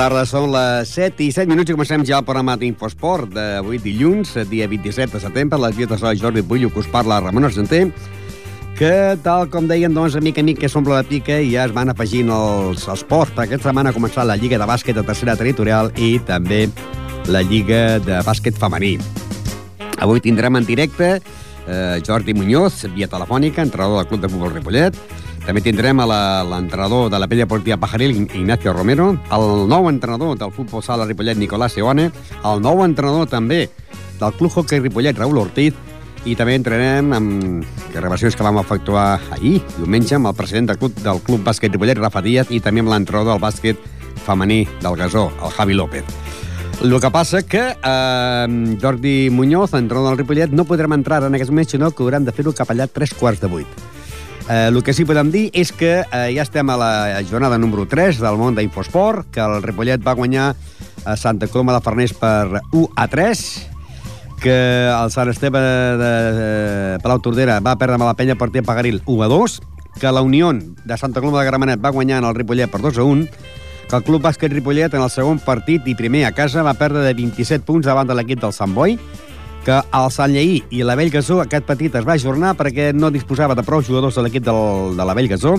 Tarda, són les 7 i 7 minuts i comencem ja el programa d'Infosport d'avui dilluns, dia 27 de setembre. Les dietes de Jordi Pullo, que us parla Ramon Argenter, que, tal com deien, doncs, a mica a mica s'omple la pica i ja es van afegint els esports. Aquesta setmana ha començat la Lliga de Bàsquet de tercera territorial i també la Lliga de Bàsquet femení. Avui tindrem en directe eh, Jordi Muñoz, via telefònica, entrenador del Club de Futbol Ripollet, també tindrem a l'entrenador de la Pella Portiva Pajaril, Ignacio Romero, el nou entrenador del futbol sala Ripollet, Nicolás Seone, el nou entrenador també del Club Hockey Ripollet, Raül Ortiz, i també entrenem amb gravacions que vam efectuar ahir, diumenge, amb el president del Club, del Club Bàsquet Ripollet, Rafa Díaz, i també amb l'entrenador del bàsquet femení del Gasó, el Javi López. El que passa que eh, Jordi Muñoz, entrenador del Ripollet, no podrem entrar en aquest moment, sinó que haurem de fer-ho cap allà tres quarts de vuit. Eh, el que sí podem dir és que eh, ja estem a la jornada número 3 del món d'Infosport, que el Ripollet va guanyar a Santa Coloma de Farners per 1 a 3, que el Sant Esteve de eh, Palau Tordera va perdre amb la penya per Pagaril 1 a 2, que la Unió de Santa Coloma de Gramenet va guanyar en el Ripollet per 2 a 1, que el Club Bàsquet Ripollet en el segon partit i primer a casa va perdre de 27 punts davant de l'equip del Sant Boi, que el Sant Lleí i la Bellgasó aquest petit es va ajornar perquè no disposava de prou jugadors de l'equip de la Bellgasó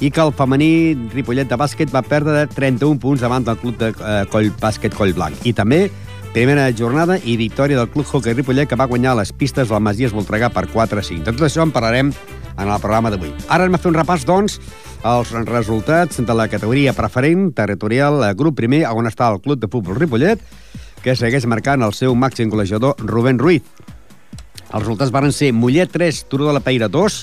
i que el femení Ripollet de bàsquet va perdre de 31 punts davant del club de eh, Coll Bàsquet Coll Blanc. I també primera jornada i victòria del club hockey Ripollet que va guanyar les pistes del Masies Voltregà per 4 a 5. De tot això en parlarem en el programa d'avui. Ara hem de fer un repàs, doncs, els resultats de la categoria preferent territorial grup primer, on està el club de futbol Ripollet, que segueix marcant el seu màxim golejador Rubén Ruiz. Els resultats van ser Mollet 3, Turó de la Peira 2,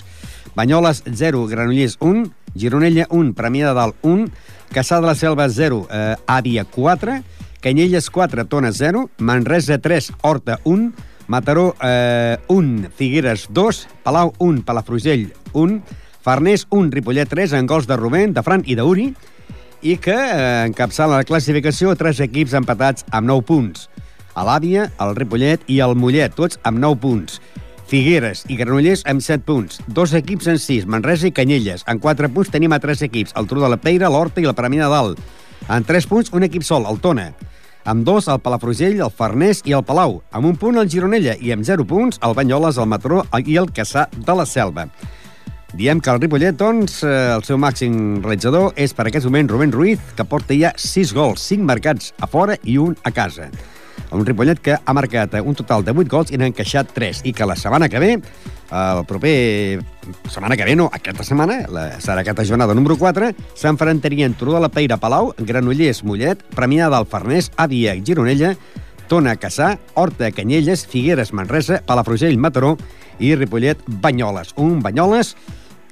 Banyoles 0, Granollers 1, Gironella 1, Premià de Dalt 1, Caçà de la Selva 0, eh, Àvia 4, Canyelles 4, Tona 0, Manresa 3, Horta 1, Mataró eh, 1, Figueres 2, Palau 1, Palafrugell 1, Farners 1, Ripollet 3, en gols de Rubén, de Fran i d'Uri, i que eh, encapçala la classificació tres equips empatats amb 9 punts. A l'Àvia, el Ripollet i el Mollet, tots amb 9 punts. Figueres i Granollers amb 7 punts. Dos equips en 6, Manresa i Canyelles. En 4 punts tenim a 3 equips, el Tru de la Peira, l'Horta i la de Dalt. En 3 punts, un equip sol, el Tona. Amb dos, el Palafrugell, el Farners i el Palau. Amb un punt, el Gironella. I amb 0 punts, el Banyoles, el Matró i el Caçà de la Selva. Diem que el Ripollet, doncs, eh, el seu màxim realitzador és per aquest moment Rubén Ruiz, que porta ja 6 gols, 5 marcats a fora i un a casa. Un Ripollet que ha marcat un total de 8 gols i n'ha encaixat 3, i que la setmana que ve, el proper... setmana que ve, no, aquesta setmana, la, serà aquesta jornada número 4, s'enfrontarien Turó de la Peira Palau, Granollers Mollet, Premià del Farners, Àvia Gironella, Tona Caçà, Horta Canyelles, Figueres Manresa, Palafrugell Mataró i Ripollet Banyoles. Un Banyoles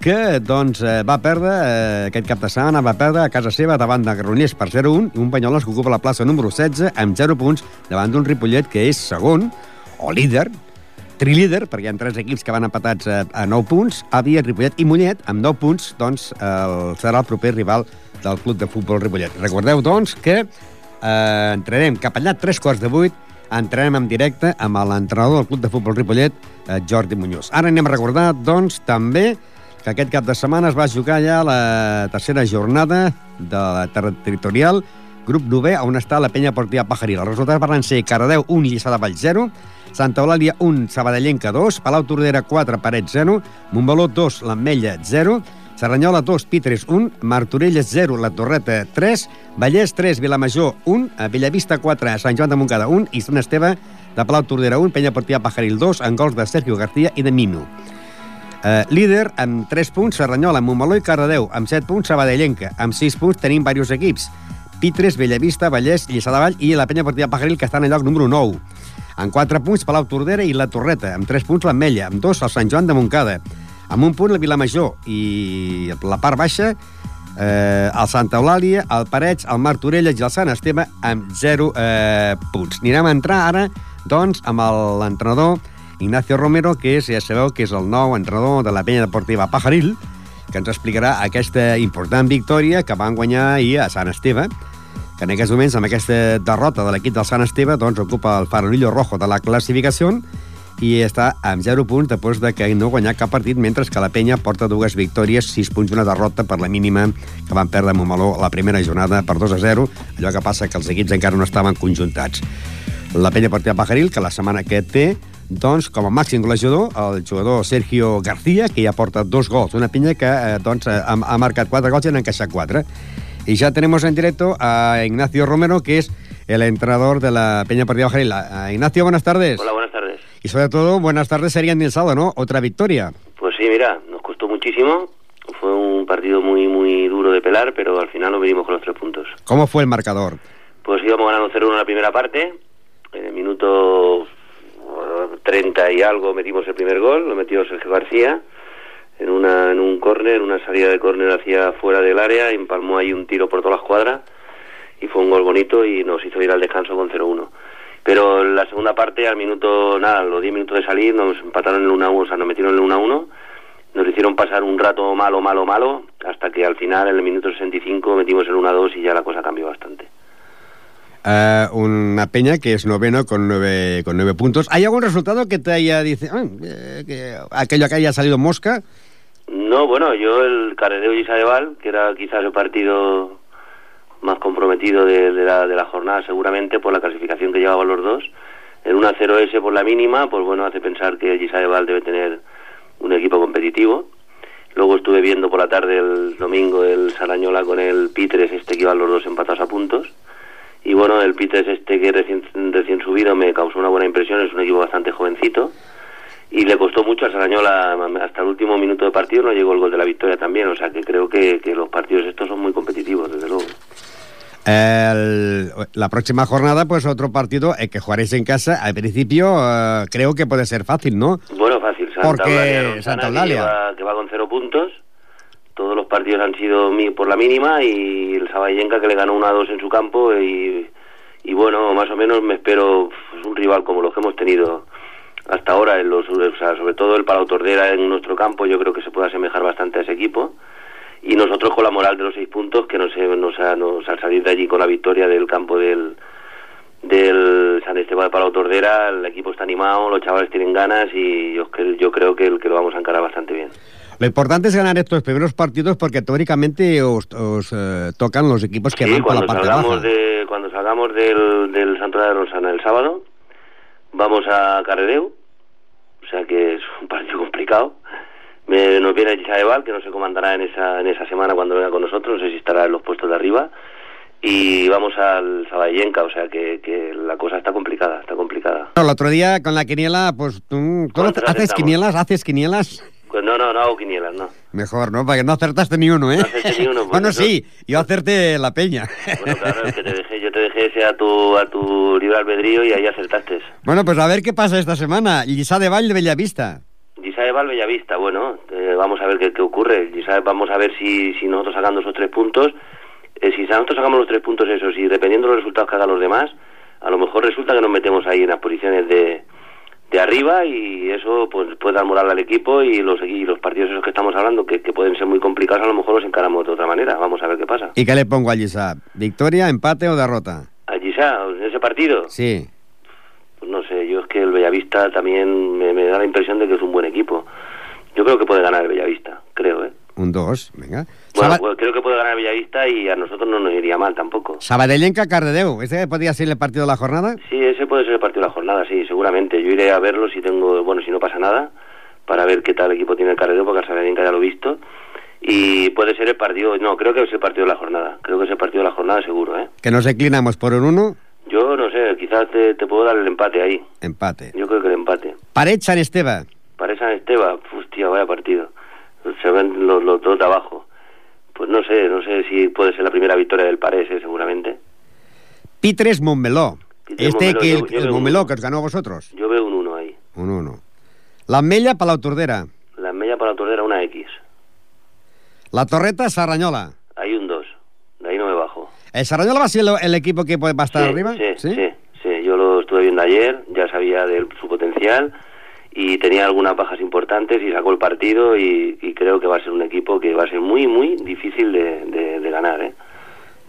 que doncs, eh, va perdre, eh, aquest cap de setmana, va perdre a casa seva davant de Granollers per 0-1 i un Banyoles que ocupa la plaça número 16 amb 0 punts davant d'un Ripollet que és segon o líder, trilíder, perquè hi ha tres equips que van empatats a, a 9 punts, Àvia, Ripollet i Mollet, amb 9 punts, doncs, el, serà el proper rival del club de futbol Ripollet. Recordeu, doncs, que eh, entrarem cap allà tres quarts de vuit, entrarem en directe amb l'entrenador del club de futbol Ripollet, eh, Jordi Muñoz. Ara anem a recordar, doncs, també que aquest cap de setmana es va jugar ja la tercera jornada de la territorial grup 9, on està la penya portiva Pajaril. Els resultats van ser Caradeu 1, Lliçà de Vall 0, Santa Eulàlia 1, Sabadellenca 2, Palau Tordera 4, Paret 0, Montbaló 2, l'Ametlla 0, Serranyola 2, Pitres 1, Martorelles 0, La Torreta 3, Vallès 3, Vilamajor 1, Bellavista 4, Sant Joan de Montcada 1 i Sant Esteve de Palau Tordera 1, Penya Portiva Pajaril 2, en gols de Sergio García i de Mino. Eh, líder amb 3 punts, Serranyola, Montmeló i Cardedeu. Amb 7 punts, Sabadellenca. Amb 6 punts tenim diversos equips. Pitres, Bellavista, Vallès, Lliçà de Vall i la penya partida Pajaril, que està en el lloc número 9. Amb 4 punts, Palau Tordera i la Torreta. Amb 3 punts, l'Ametlla. Amb 2, el Sant Joan de Montcada. Amb un punt, la Vilamajor. I la part baixa, eh, el Santa Eulàlia, el Parets, el Martorelles i el Sant Esteve amb 0 eh, punts. Anirem a entrar ara, doncs, amb l'entrenador Ignacio Romero, que és, ja sabeu que és el nou entrenador de la penya deportiva Pajaril, que ens explicarà aquesta important victòria que van guanyar ahir a Sant Esteve, que en aquests moments, amb aquesta derrota de l'equip del Sant Esteve, doncs ocupa el farolillo rojo de la classificació i està amb 0 punts després de que no guanyar cap partit, mentre que la penya porta dues victòries, 6 punts i una derrota per la mínima que van perdre Montmeló la primera jornada per 2 a 0. Allò que passa que els equips encara no estaven conjuntats. La penya partida Pajaril, que la setmana que té, doncs, com a màxim golejador, el jugador Sergio García, que ja porta dos gols. Una pinya que eh, doncs, ha, ha marcat quatre gols i n'ha encaixat quatre. Y ya tenemos en directo a Ignacio Romero, que es el entrenador de la Peña Partida Bajaril. Ignacio, buenas tardes. Hola, buenas tardes. Y sobre todo, buenas tardes serían el sábado, ¿no? Otra victoria. Pues sí, mira, nos costó muchísimo. Fue un partido muy, muy duro de pelar, pero al final nos venimos con los tres puntos. ¿Cómo fue el marcador? Pues íbamos ganando 0-1 en la primera parte. En el minuto 30 y algo metimos el primer gol, lo metió Sergio García en, una, en un córner, una salida de córner hacia fuera del área, empalmó ahí un tiro por todas las cuadras y fue un gol bonito y nos hizo ir al descanso con 0-1. Pero en la segunda parte, al minuto, nada, los 10 minutos de salir, nos empataron en el 1-1, o sea, nos metieron en el 1-1, nos hicieron pasar un rato malo, malo, malo, hasta que al final, en el minuto 65, metimos el 1-2 y ya la cosa cambió bastante. Uh, una peña que es noveno con nueve, con nueve puntos. ¿Hay algún resultado que te haya dice ah, eh, que aquello que haya salido mosca? No, bueno, yo el Caredeo y Sadeval, que era quizás el partido más comprometido de, de, la, de la jornada seguramente por la clasificación que llevaban los dos. En una 0S por la mínima, pues bueno, hace pensar que Gisadeval debe tener un equipo competitivo. Luego estuve viendo por la tarde el domingo el Sarañola con el Pitres, este que iban los dos empatados a puntos. Y bueno, el Pitres este que recién, recién subido me causó una buena impresión, es un equipo bastante jovencito. Y le costó mucho a Sarañola, hasta el último minuto de partido no llegó el gol de la victoria también, o sea que creo que, que los partidos estos son muy competitivos, desde luego. El, la próxima jornada, pues otro partido eh, que jugaréis en casa, al principio uh, creo que puede ser fácil, ¿no? Bueno, fácil. Santa Porque Eulalia, Santa Eulalia. Que, va, que va con cero puntos. Todos los partidos han sido por la mínima y el Sabayenka que le ganó 1 a 2 en su campo y, y bueno, más o menos me espero pues, un rival como los que hemos tenido hasta ahora, en los, o sea, sobre todo el Palau Tordera en nuestro campo, yo creo que se puede asemejar bastante a ese equipo y nosotros con la moral de los seis puntos que nos, nos, nos al salir de allí con la victoria del campo del del San Esteban de Palau Tordera el equipo está animado, los chavales tienen ganas y yo, creo que, que lo vamos a encarar bastante bien. Lo importante es ganar estos primeros partidos porque teóricamente os, os eh, tocan los equipos que sí, van por la parte baja. De, cuando salgamos del, del Santuario de Rosana el sábado, vamos a Carredeu, o sea que es un partido complicado. Me, nos viene Gisadeval, que no sé cómo andará en esa, en esa semana cuando venga con nosotros, no sé si estará en los puestos de arriba. Y vamos al Sabayenka, o sea que, que la cosa está complicada, está complicada. No, el otro día con la quiniela, pues tú, ¿tú ¿Cuántas haces quinielas, haces quinielas. Pues no, no, no hago quinielas, no. Mejor, ¿no? Porque no acertaste ni uno, ¿eh? No acerté ni uno, pues bueno, eso- sí, yo acerté la peña. Bueno, claro, es que te dejé, yo te dejé ese a tu, a tu libre albedrío y ahí acertaste. bueno, pues a ver qué pasa esta semana. Lisa de Valle de Bellavista. Gisadeval Bellavista, bueno, eh, vamos a ver qué, qué ocurre. Gisae- vamos a ver si, si nosotros sacando esos tres puntos, eh, si nosotros sacamos los tres puntos esos y dependiendo de los resultados que hagan los demás, a lo mejor resulta que nos metemos ahí en las posiciones de, de arriba y eso pues puede dar moral al equipo y los, y los partidos esos que estamos hablando, que, que pueden ser muy complicados, a lo mejor los encaramos de otra manera. Vamos a ver qué pasa. ¿Y qué le pongo a Lisa? ¿Victoria, empate o derrota? A Gisa, en ese partido, Sí. pues no sé, yo es que el Bellavista también me, me da la impresión de que es un buen equipo. Yo creo que puede ganar el Bellavista, creo, ¿eh? Un 2, venga. Bueno, Saba- pues creo que puede ganar Bellavista y a nosotros no nos iría mal tampoco. Sabadellenca Cardedeu. ¿Ese podría ser el partido de la jornada? Sí, ese puede ser el partido de la jornada, sí, seguramente. Yo iré a verlo si tengo, bueno, si no pasa nada, para ver qué tal equipo tiene el Carrero, porque al Salamanca ya lo he visto. Y puede ser el partido, no, creo que es el partido de la jornada. Creo que es el partido de la jornada seguro, ¿eh? Que nos inclinamos por un 1, Yo no sé, quizás te, te puedo dar el empate ahí. empate. Yo creo que el empate. Pared San Esteba. Para San Esteba, hostia, vaya partido. Se ven los, los dos de abajo. Pues no sé, no sé si puede ser la primera victoria del Parés, ¿eh? seguramente. Pitres Montmeló. Pitres Este Montmeló, que yo- el, yo el veo Montmeló que os ganó a vosotros. Yo veo un 1 ahí. Un 1. La Mella Palau Tordera. La media para la tordera una X. La Torreta Sarrañola. Hay un 2. De ahí no me bajo. ¿El Sarrañola va a ser el, equipo que puede- va a estar sí, arriba? Sí, sí, sí, Yo lo estuve viendo ayer, ya sabía de su potencial y tenía algunas bajas importantes y sacó el partido y, y creo que va a ser un equipo que va a ser muy, muy difícil de, de- de ganar, ¿eh?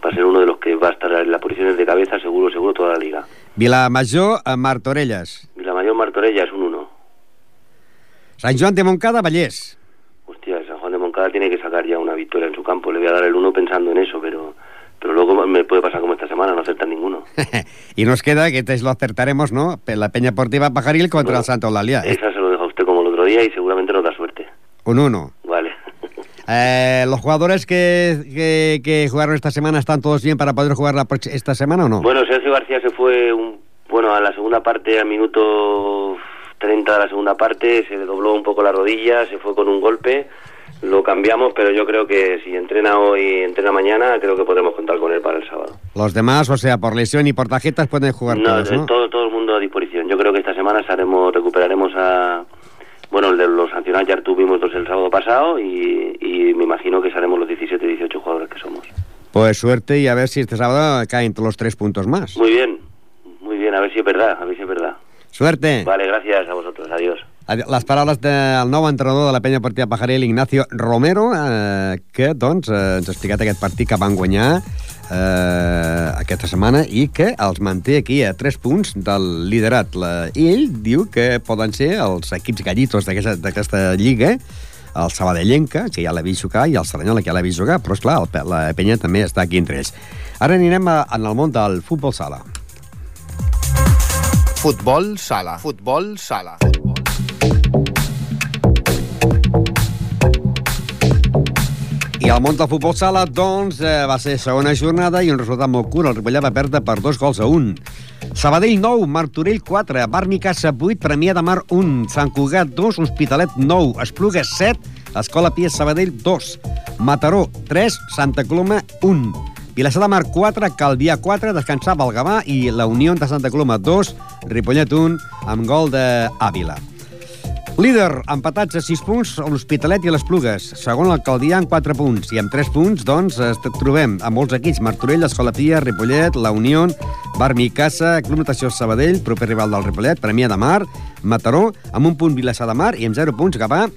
Va a ser uno de los que va a estar en las posiciones de cabeza seguro, seguro toda la liga. Vilamayor a Martorelles. Y la mayor Martorella es un 1. San Juan de Moncada, Vallés. Hostia, San Juan de Moncada tiene que sacar ya una victoria en su campo. Le voy a dar el uno pensando en eso, pero pero luego me puede pasar como esta semana, no acertar ninguno. y nos queda, que te lo acertaremos, ¿no? La Peña Portiva Pajaril contra el Santo Eulalia. Esa se lo deja a usted como el otro día y seguramente nos da suerte. Un uno. Vale. Eh, ¿Los jugadores que, que, que jugaron esta semana están todos bien para poder jugar la esta semana o no? Bueno, Sergio García se fue un, bueno a la segunda parte, al minuto 30 de la segunda parte, se le dobló un poco la rodilla, se fue con un golpe, lo cambiamos, pero yo creo que si entrena hoy, entrena mañana, creo que podremos contar con él para el sábado. Los demás, o sea, por lesión y por tarjetas pueden jugar No, todos, ¿no? todo, todo el mundo a disposición. Yo creo que esta semana estaremos, recuperaremos a... Bueno, el de los sancionados ya tuvimos dos el sábado pasado y, y me imagino que seremos los 17, 18 jugadores que somos. Pues suerte y a ver si este sábado caen todos los tres puntos más. Muy bien, muy bien, a ver si es verdad, a ver si es verdad. Suerte. Vale, gracias a vosotros, adiós. Les paraules del nou entrenador de la penya partida Pajaril, Ignacio Romero, eh, que doncs, eh, ens ha explicat aquest partit que van guanyar eh, aquesta setmana i que els manté aquí a 3 punts del liderat. La, I ell diu que poden ser els equips gallitos d'aquesta lliga, el Sabadellenca, que ja l'ha vist jugar, i el Cerdanyola, que ja l'ha vist jugar, però, esclar, el, la penya també està aquí entre ells. Ara anirem a, en el món del futbol sala. Futbol sala. Futbol sala. I al món del futbol sala, doncs, eh, va ser segona jornada i un resultat molt curt. El Ripollet va perdre per dos gols a un. Sabadell 9, Martorell 4, Barni Casa 8, Premià de Mar 1, Sant Cugat 2, Hospitalet 9, Esplugues 7, Escola Pia Sabadell 2, Mataró 3, Santa Coloma 1, Vilassar de Mar 4, Calvià 4, descansava el Gavà i la Unió de Santa Coloma 2, Ripollet 1, amb gol d'Àvila. Líder, empatats a 6 punts, l'Hospitalet i les Plugues. Segon, l'Alcaldia amb 4 punts. I amb 3 punts, doncs, es trobem a molts equips. Martorell, Escola Pia, Ripollet, La Unió, Barmi Casa, Club Natació Sabadell, proper rival del Ripollet, Premià de Mar, Mataró, amb un punt Vilassar de Mar i amb 0 punts Gavà,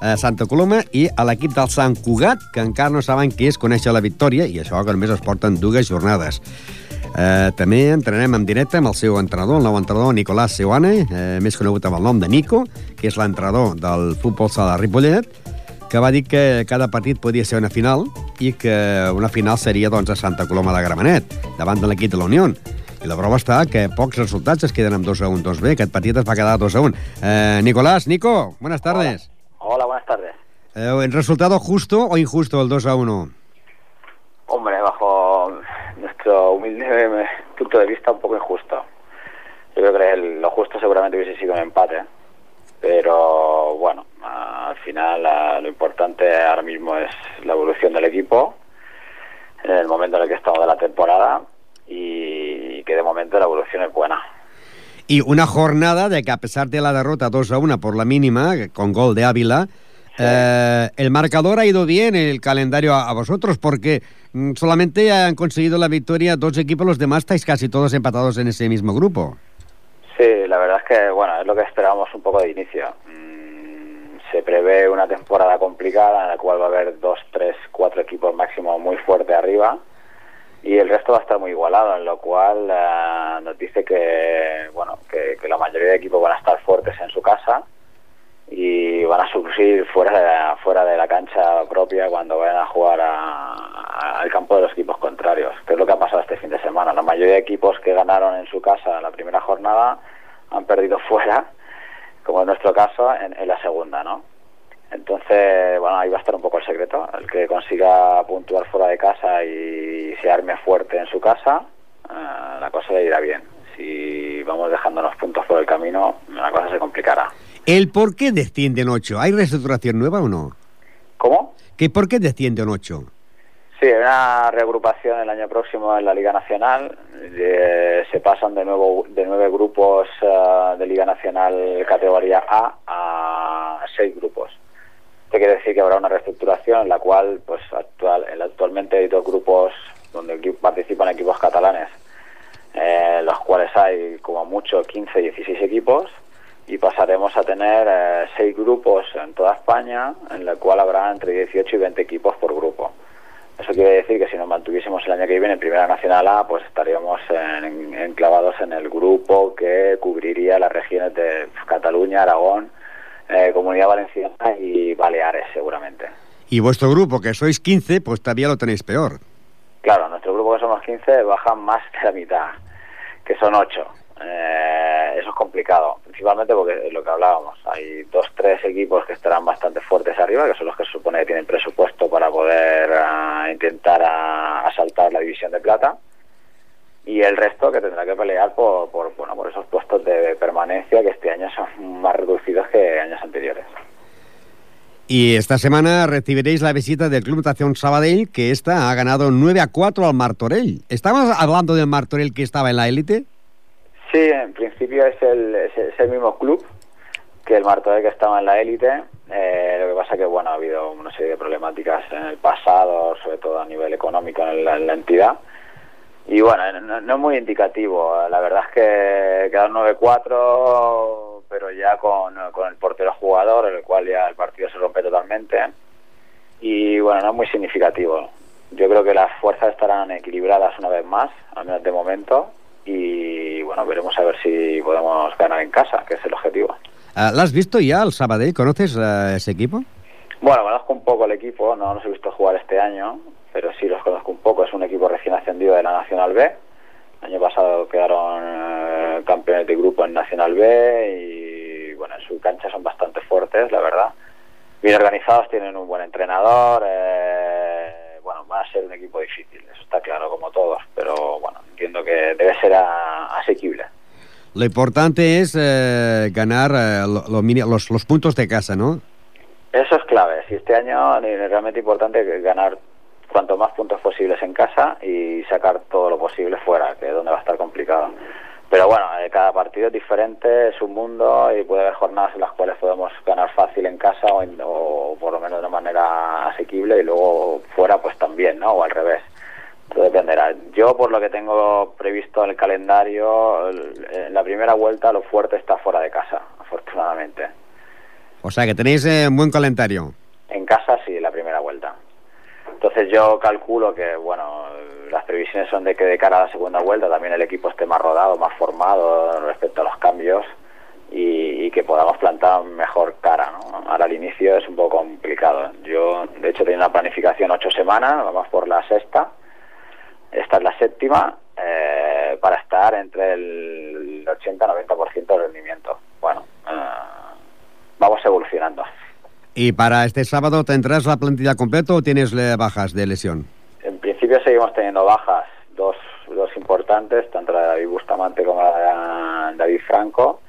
eh, Santa Coloma i a l'equip del Sant Cugat, que encara no saben què és conèixer la victòria, i això que només es porten dues jornades. Eh, també entrenem en directe amb el seu entrenador, el nou entrenador Nicolás Seuane, eh, més conegut amb el nom de Nico, que és l'entrenador del futbol sala de Ripollet, que va dir que cada partit podia ser una final i que una final seria doncs, a Santa Coloma de Gramenet, davant de l'equip de la Unió. I la prova està que pocs resultats es queden amb 2 a 1, 2 bé. Aquest partit es va quedar 2 a 1. Eh, Nicolás, Nico, buenas tardes. Hola, buenas tardes. Eh, ¿El resultado justo o injusto el 2 a 1? Hombre, bajo nuestro humilde punto de vista, un poco injusto. Yo creo que lo justo seguramente hubiese sido un empate, pero bueno, al final lo importante ahora mismo es la evolución del equipo en el momento en el que estamos de la temporada y que de momento la evolución es buena. Y una jornada de que a pesar de la derrota 2 a 1 por la mínima, con gol de Ávila, eh, el marcador ha ido bien el calendario a, vosotros porque mm, solamente han conseguido la victoria dos equipos, los demás estáis casi todos empatados en ese mismo grupo. Sí, la verdad es que bueno, es lo que esperábamos un poco de inicio. Mm, se prevé una temporada complicada en la cual va a haber dos, tres, cuatro equipos máximo muy fuerte arriba y el resto va a estar muy igualado, en lo cual eh, nos dice que bueno que la mayoría de equipos van a estar fuertes en su casa y van a sufrir fuera de la, fuera de la cancha propia cuando vayan a jugar a- al campo de los equipos contrarios, que es lo que ha pasado este fin de semana. La mayoría de equipos que ganaron en su casa la primera jornada han perdido fuera, como en nuestro caso, en, en la segunda, ¿no? Entonces, bueno, ahí va a estar un poco el secreto. El que consiga puntuar fuera de casa y se arme fuerte en su casa, eh, la cosa le irá bien. Si vamos dejándonos puntos por el camino, la cosa se complicará. ¿El por qué descienden 8? ¿Hay reestructuración nueva o no? ¿Cómo? ¿Que ¿Por qué descienden 8? Sí, hay una reagrupación el año próximo en la Liga Nacional. Eh, se pasan de nuevo de nueve grupos eh, de Liga Nacional categoría A a seis grupos. Esto quiere decir que habrá una reestructuración en la cual, pues, actual, el- actualmente hay dos grupos donde participan equipos catalanes, eh, los cuales hay como mucho 15, 16 equipos y pasaremos a tener eh, seis grupos en toda España, en la cual habrá entre 18 y 20 equipos por grupo. Eso quiere decir que si nos mantuviésemos el año que viene en Primera Nacional A, pues estaríamos en- enclavados en el grupo que cubriría las regiones de Cataluña, Aragón eh, Comunidad Valenciana y Baleares, seguramente. Y vuestro grupo, que sois 15, pues todavía lo tenéis peor. Claro, nuestro grupo que somos 15 bajan más de la mitad, que son 8. Eh, eso es complicado, principalmente porque es lo que hablábamos, hay dos, tres equipos que estarán bastante fuertes arriba, que son los que se supone que tienen presupuesto para poder ah, intentar ah, asaltar la división de plata, y el resto que tendrá que pelear por, bueno, por esos puestos de permanencia que este año son más reducidos que años anteriores. Y esta semana recibiréis la visita del Club Natación Sabadell, que esta ha ganado 9 a 4 al Martorell. ¿Estamos hablando del Martorell que estaba en la élite? Sí, en principio es el, mismo club que el Martorell que estaba en la élite. Eh, lo que pasa que bueno ha habido una serie de problemáticas en el pasado, sobre todo a nivel económico en la, en la entidad. Y bueno, no, no, es muy indicativo. La verdad es que quedaron 9-4, pero ya con, con, el portero jugador, en el cual ya el partido se rompe totalmente. Y bueno, no es muy significativo. Yo creo que las fuerzas estarán equilibradas una vez más, al menos de momento. Y bueno, veremos a ver si podemos ganar en casa, que es el objetivo. Uh, ¿Lo has visto ya el Sabadell? ¿Conoces uh, ese equipo? Bueno, conozco un poco el equipo, no los he visto jugar este año, pero sí los conozco un poco. Es un equipo recién ascendido de la Nacional B. El año pasado quedaron eh, campeones de grupo en Nacional B y bueno, en su cancha son bastante fuertes, la verdad. Bien organizados, tienen un buen entrenador. Eh, bueno, va a ser un equipo difícil, eso está claro, como todos, pero entiendo que debe ser a, asequible. Lo importante es eh, ganar eh, lo, lo, los, los puntos de casa, ¿no? Eso es clave. Si este año es realmente importante ganar cuanto más puntos posibles en casa y sacar todo lo posible fuera, que es donde va a estar complicado. Pero bueno, eh, cada partido es diferente, es un mundo y puede haber jornadas en las cuales podemos ganar fácil en casa o, en, o por lo menos de una manera asequible y luego fuera pues también, ¿no? O al revés. Dependerá. Yo, por lo que tengo previsto en el calendario, en la primera vuelta lo fuerte está fuera de casa, afortunadamente. O sea que tenéis eh, un buen calendario. En casa sí, la primera vuelta. Entonces yo calculo que, bueno, las previsiones son de que de cara a la segunda vuelta también el equipo esté más rodado, más formado respecto a los cambios y, y que podamos plantar mejor cara, ¿no? Ahora al inicio es un poco complicado. Yo, de hecho, tenía una planificación ocho semanas, vamos por la sexta, esta es la séptima, eh, para estar entre el 80-90% de rendimiento. Bueno, eh, vamos evolucionando. ¿Y para este sábado tendrás la plantilla completa o tienes bajas de lesión? En principio seguimos teniendo bajas, dos, dos importantes, tanto la de David Bustamante como la de David Franco,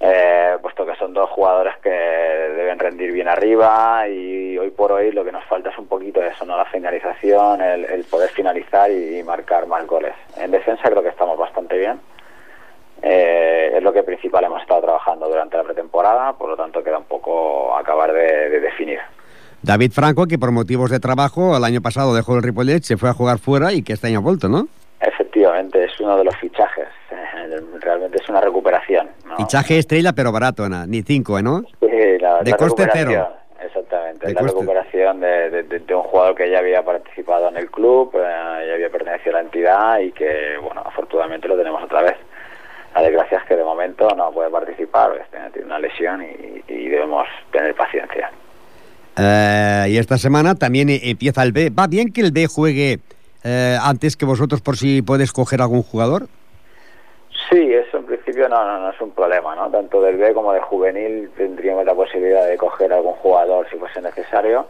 eh, puesto que son dos jugadores que deben rendir bien arriba y hoy por hoy lo que nos falta es un poquito eso, ¿no? la finalización, el, el poder finalizar y, y marcar más goles. En defensa creo que estamos bastante bien. Eh, es lo que principal hemos estado trabajando durante la pretemporada, por lo tanto queda un poco acabar de, de, definir. David Franco, que por motivos de trabajo el año pasado dejó el Ripollet, se fue a jugar fuera y que este año ha vuelto, ¿no? Efectivamente, es uno de los fichajes. Realmente es una recuperación. ¿No? Fichaje estrella, pero barato, ¿no? ni cinco, ¿eh, ¿no? Sí, la, de la coste cero. Exactamente, de la coste... recuperación de, de, de, un jugador que ya había participado en el club, eh, ya había pertenecido a la entidad y que, bueno, afortunadamente lo tenemos otra vez. La desgracia es que de momento no puede participar, tiene una lesión y, y debemos tener paciencia. Uh, y esta semana también empieza el B. ¿Va bien que el B juegue uh, antes que vosotros por si puedes coger algún jugador? Sí, eso no, no, no, es un problema, ¿no? Tanto del B como del juvenil tendríamos la posibilidad de coger algún jugador si fuese necesario.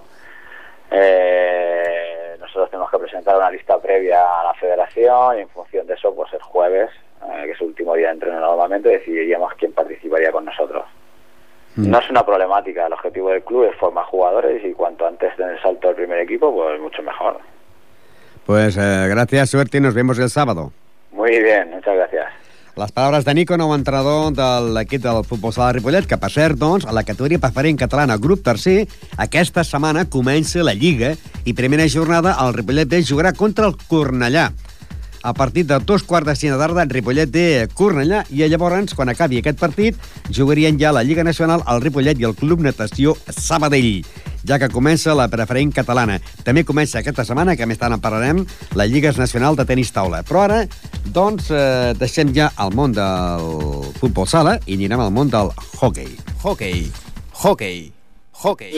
Eh, nosotros tenemos que presentar una lista previa a la federación y en función de eso, pues el jueves eh, que es el último día de entreno normalmente, decidiríamos quién participaría con nosotros. Mm. No es una problemática, el objetivo del club es formar jugadores y cuanto antes den el salto al primer equipo, pues mucho mejor. Pues eh, gracias, suerte y nos vemos el sábado. Muy bien, muchas gracias. Les paraules de Nico, nou entrenador de l'equip del futbol sala de Ripollet, que per cert, doncs, a la categoria preferent catalana, grup tercer, aquesta setmana comença la Lliga i primera jornada el Ripollet B jugarà contra el Cornellà. A partir de dos quarts de cinc de tarda Ripollet de Cornellà i llavors, quan acabi aquest partit, jugarien ja la Lliga Nacional el Ripollet i el Club Natació Sabadell ja que comença la preferent catalana. També comença aquesta setmana, que més tard en parlarem, la Lliga Nacional de Tenis Taula. Però ara, doncs, eh, deixem ja el món del futbol sala i anirem al món del hockey. Hockey. Hockey. Hockey.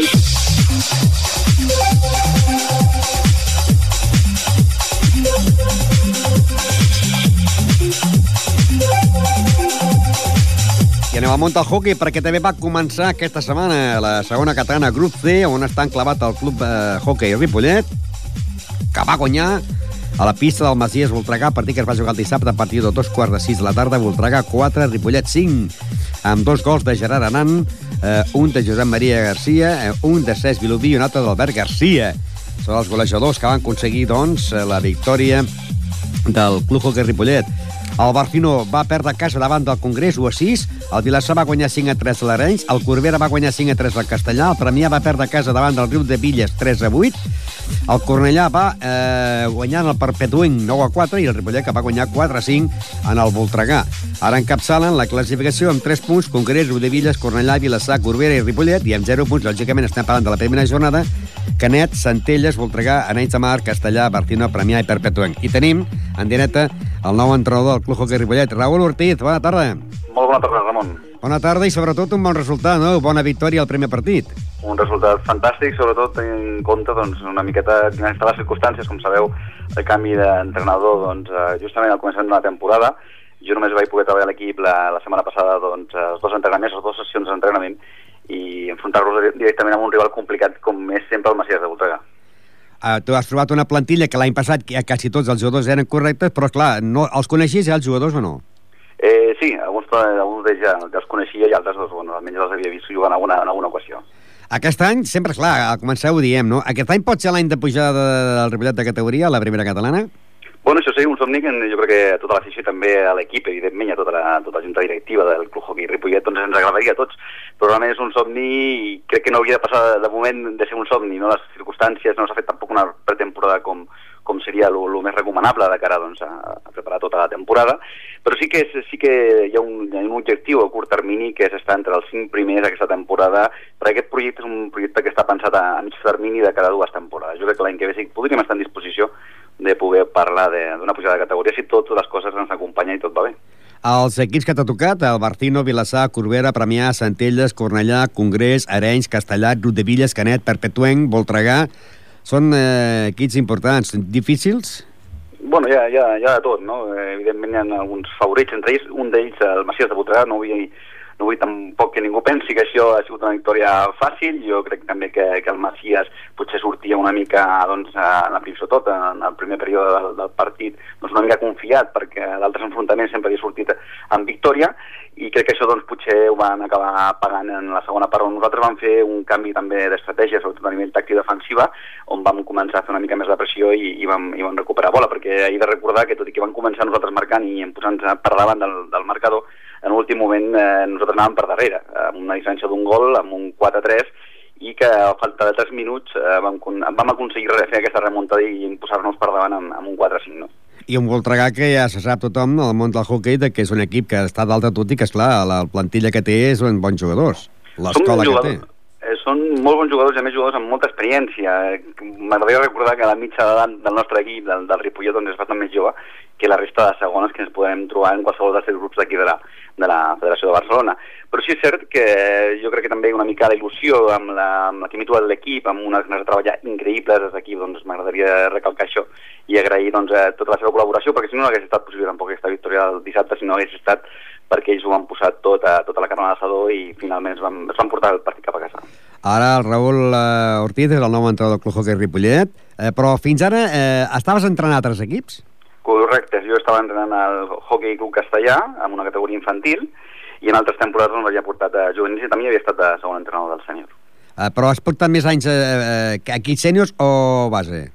I anem al món del hockey perquè també va començar aquesta setmana la segona catalana Grup C, on està enclavat el club eh, hockey Ripollet, que va guanyar a la pista del Masies Voltregà, partit que es va jugar el dissabte a partir de dos quarts de sis de la tarda, Voltregà 4, Ripollet 5, amb dos gols de Gerard Aran, eh, un de Josep Maria Garcia, eh, un de Cesc Vilobí i un altre d'Albert Garcia. Són els golejadors que van aconseguir, doncs, eh, la victòria del Club Hockey Ripollet. El Barcino va perdre a casa davant del Congrés 1 a 6, el Vilassar va guanyar 5 a 3 a l'Arenys, el Corbera va guanyar 5 a 3 al Castellà, el Premià va perdre a casa davant del Riu de Villes 3 a 8, el Cornellà va eh, guanyar en el Perpetuent 9 a 4 i el Ripollet que va guanyar 4 a 5 en el Voltregà. Ara encapçalen la classificació amb 3 punts, Congrés, Villes, Cornellà, Vilassar, Corbera i Ripollet, i amb 0 punts, lògicament estem parlant de la primera jornada, Canet, Centelles, Voltregà, Arenys de Mar, Castellà, Bartino, Premià i Perpetuenc. I tenim en directe el nou entrenador del Club Hockey Ripollet, Raül Ortiz. Bona tarda. Molt bona tarda, Ramon. Bona tarda i sobretot un bon resultat, no? Bona victòria al primer partit. Un resultat fantàstic, sobretot tenint en compte doncs, una miqueta quines estan les circumstàncies. Com sabeu, el canvi d'entrenador doncs, eh, justament al començament d'una temporada. Jo només vaig poder treballar l'equip la, la setmana passada doncs, els dos entrenaments, les dues sessions d'entrenament i enfrontar-los directament amb un rival complicat com és sempre el Macias de Voltregà. Uh, tu has trobat una plantilla que l'any passat que quasi tots els jugadors eren correctes, però clar, no, els coneixies ja els jugadors o no? Sí, alguns, alguns d'ells ja, ja els coneixia i altres doncs, bueno, almenys els havia vist jugar en alguna, en alguna ocasió. Aquest any, sempre, clar, al començar ho diem, no? Aquest any pot ser l'any de pujada del Ripollet de categoria, a la primera catalana? Bueno, això seria un somni que jo crec que a tota l'afició també a l'equip, evidentment, i a tota la, tota la junta directiva del Club Hockey Ripollet, doncs ens agradaria a tots. Però realment és un somni i crec que no hauria de passar de moment de ser un somni, no? Les circumstàncies no s'ha fet tampoc una pretemporada com, com seria el més recomanable de cara doncs, a, a preparar tota la temporada, però sí que, és, sí que hi, ha un, hi ha un objectiu a curt termini que és estar entre els cinc primers aquesta temporada, perquè aquest projecte és un projecte que està pensat a, a mig termini de cada dues temporades. Jo crec que l'any que ve sí podríem estar en disposició de poder parlar d'una pujada de categoria si totes les coses ens acompanyen i tot va bé. Els equips que t'ha tocat, el Bartino, Vilassar, Corbera, Premià, Centelles, Cornellà, Congrés, Arenys, Castellà, Villes, Canet, Perpetuenc, Voltregà, són eh, equips importants, difícils? Bueno, hi ha, hi, ha, hi ha de tot, no? Eh, evidentment hi ha alguns favorits, entre ells, un d'ells, el Macias de Voltregà, no vull no vull tampoc que ningú pensi que això ha sigut una victòria fàcil, jo crec també que, que el Macias potser sortia una mica, doncs, en la, tot, en el primer període del, del partit, doncs una mica confiat, perquè d'altres enfrontaments sempre havia sortit amb victòria, i crec que això doncs, potser ho van acabar pagant en la segona part, on nosaltres vam fer un canvi també d'estratègia, sobretot a nivell tàctic defensiva, on vam començar a fer una mica més de pressió i, i, vam, i vam recuperar bola, perquè he de recordar que tot i que vam començar nosaltres marcant i em posant per davant del, del marcador, en l'últim moment eh, nosaltres anàvem per darrere, amb una diferència d'un gol, amb un 4-3, i que a falta de 3 minuts eh, vam, vam aconseguir fer aquesta remuntada i posar-nos per davant amb, amb un 4-5. No? I un Voltregà que ja se sap tothom al món del hockey de que és un equip que està dalt de tot i que, esclar, la plantilla que té és un bons jugadors. L'escola que té. Eh, són molt bons jugadors i a més jugadors amb molta experiència. M'agradaria recordar que la mitja d'edat del nostre equip, del, del Ripollet, doncs és bastant més jove que la resta de segones que ens podem trobar en qualsevol dels grups d'aquí de, la, de la Federació de Barcelona. Però sí és cert que jo crec que també una mica d'il·lusió amb la, amb la quimitud de l'equip, amb unes ganes de treballar increïbles des d'aquí, doncs m'agradaria recalcar això i agrair doncs, tota la seva col·laboració, perquè si no no hagués estat possible tampoc aquesta victòria del dissabte, si no hagués estat perquè ells ho van posar tot a, tota la carn a i finalment es van, es van portar el partit cap a casa. Ara el Raül eh, Ortiz és el nou entrenador del Club Hockey Ripollet, eh, però fins ara eh, estaves entrenant altres equips? Correcte, jo estava entrenant al Hockey Club Castellà, amb una categoria infantil, i en altres temporades on havia portat a juvenils i també havia estat de segon entrenador del sènior. Uh, però has portat més anys uh, aquí sèniors o base?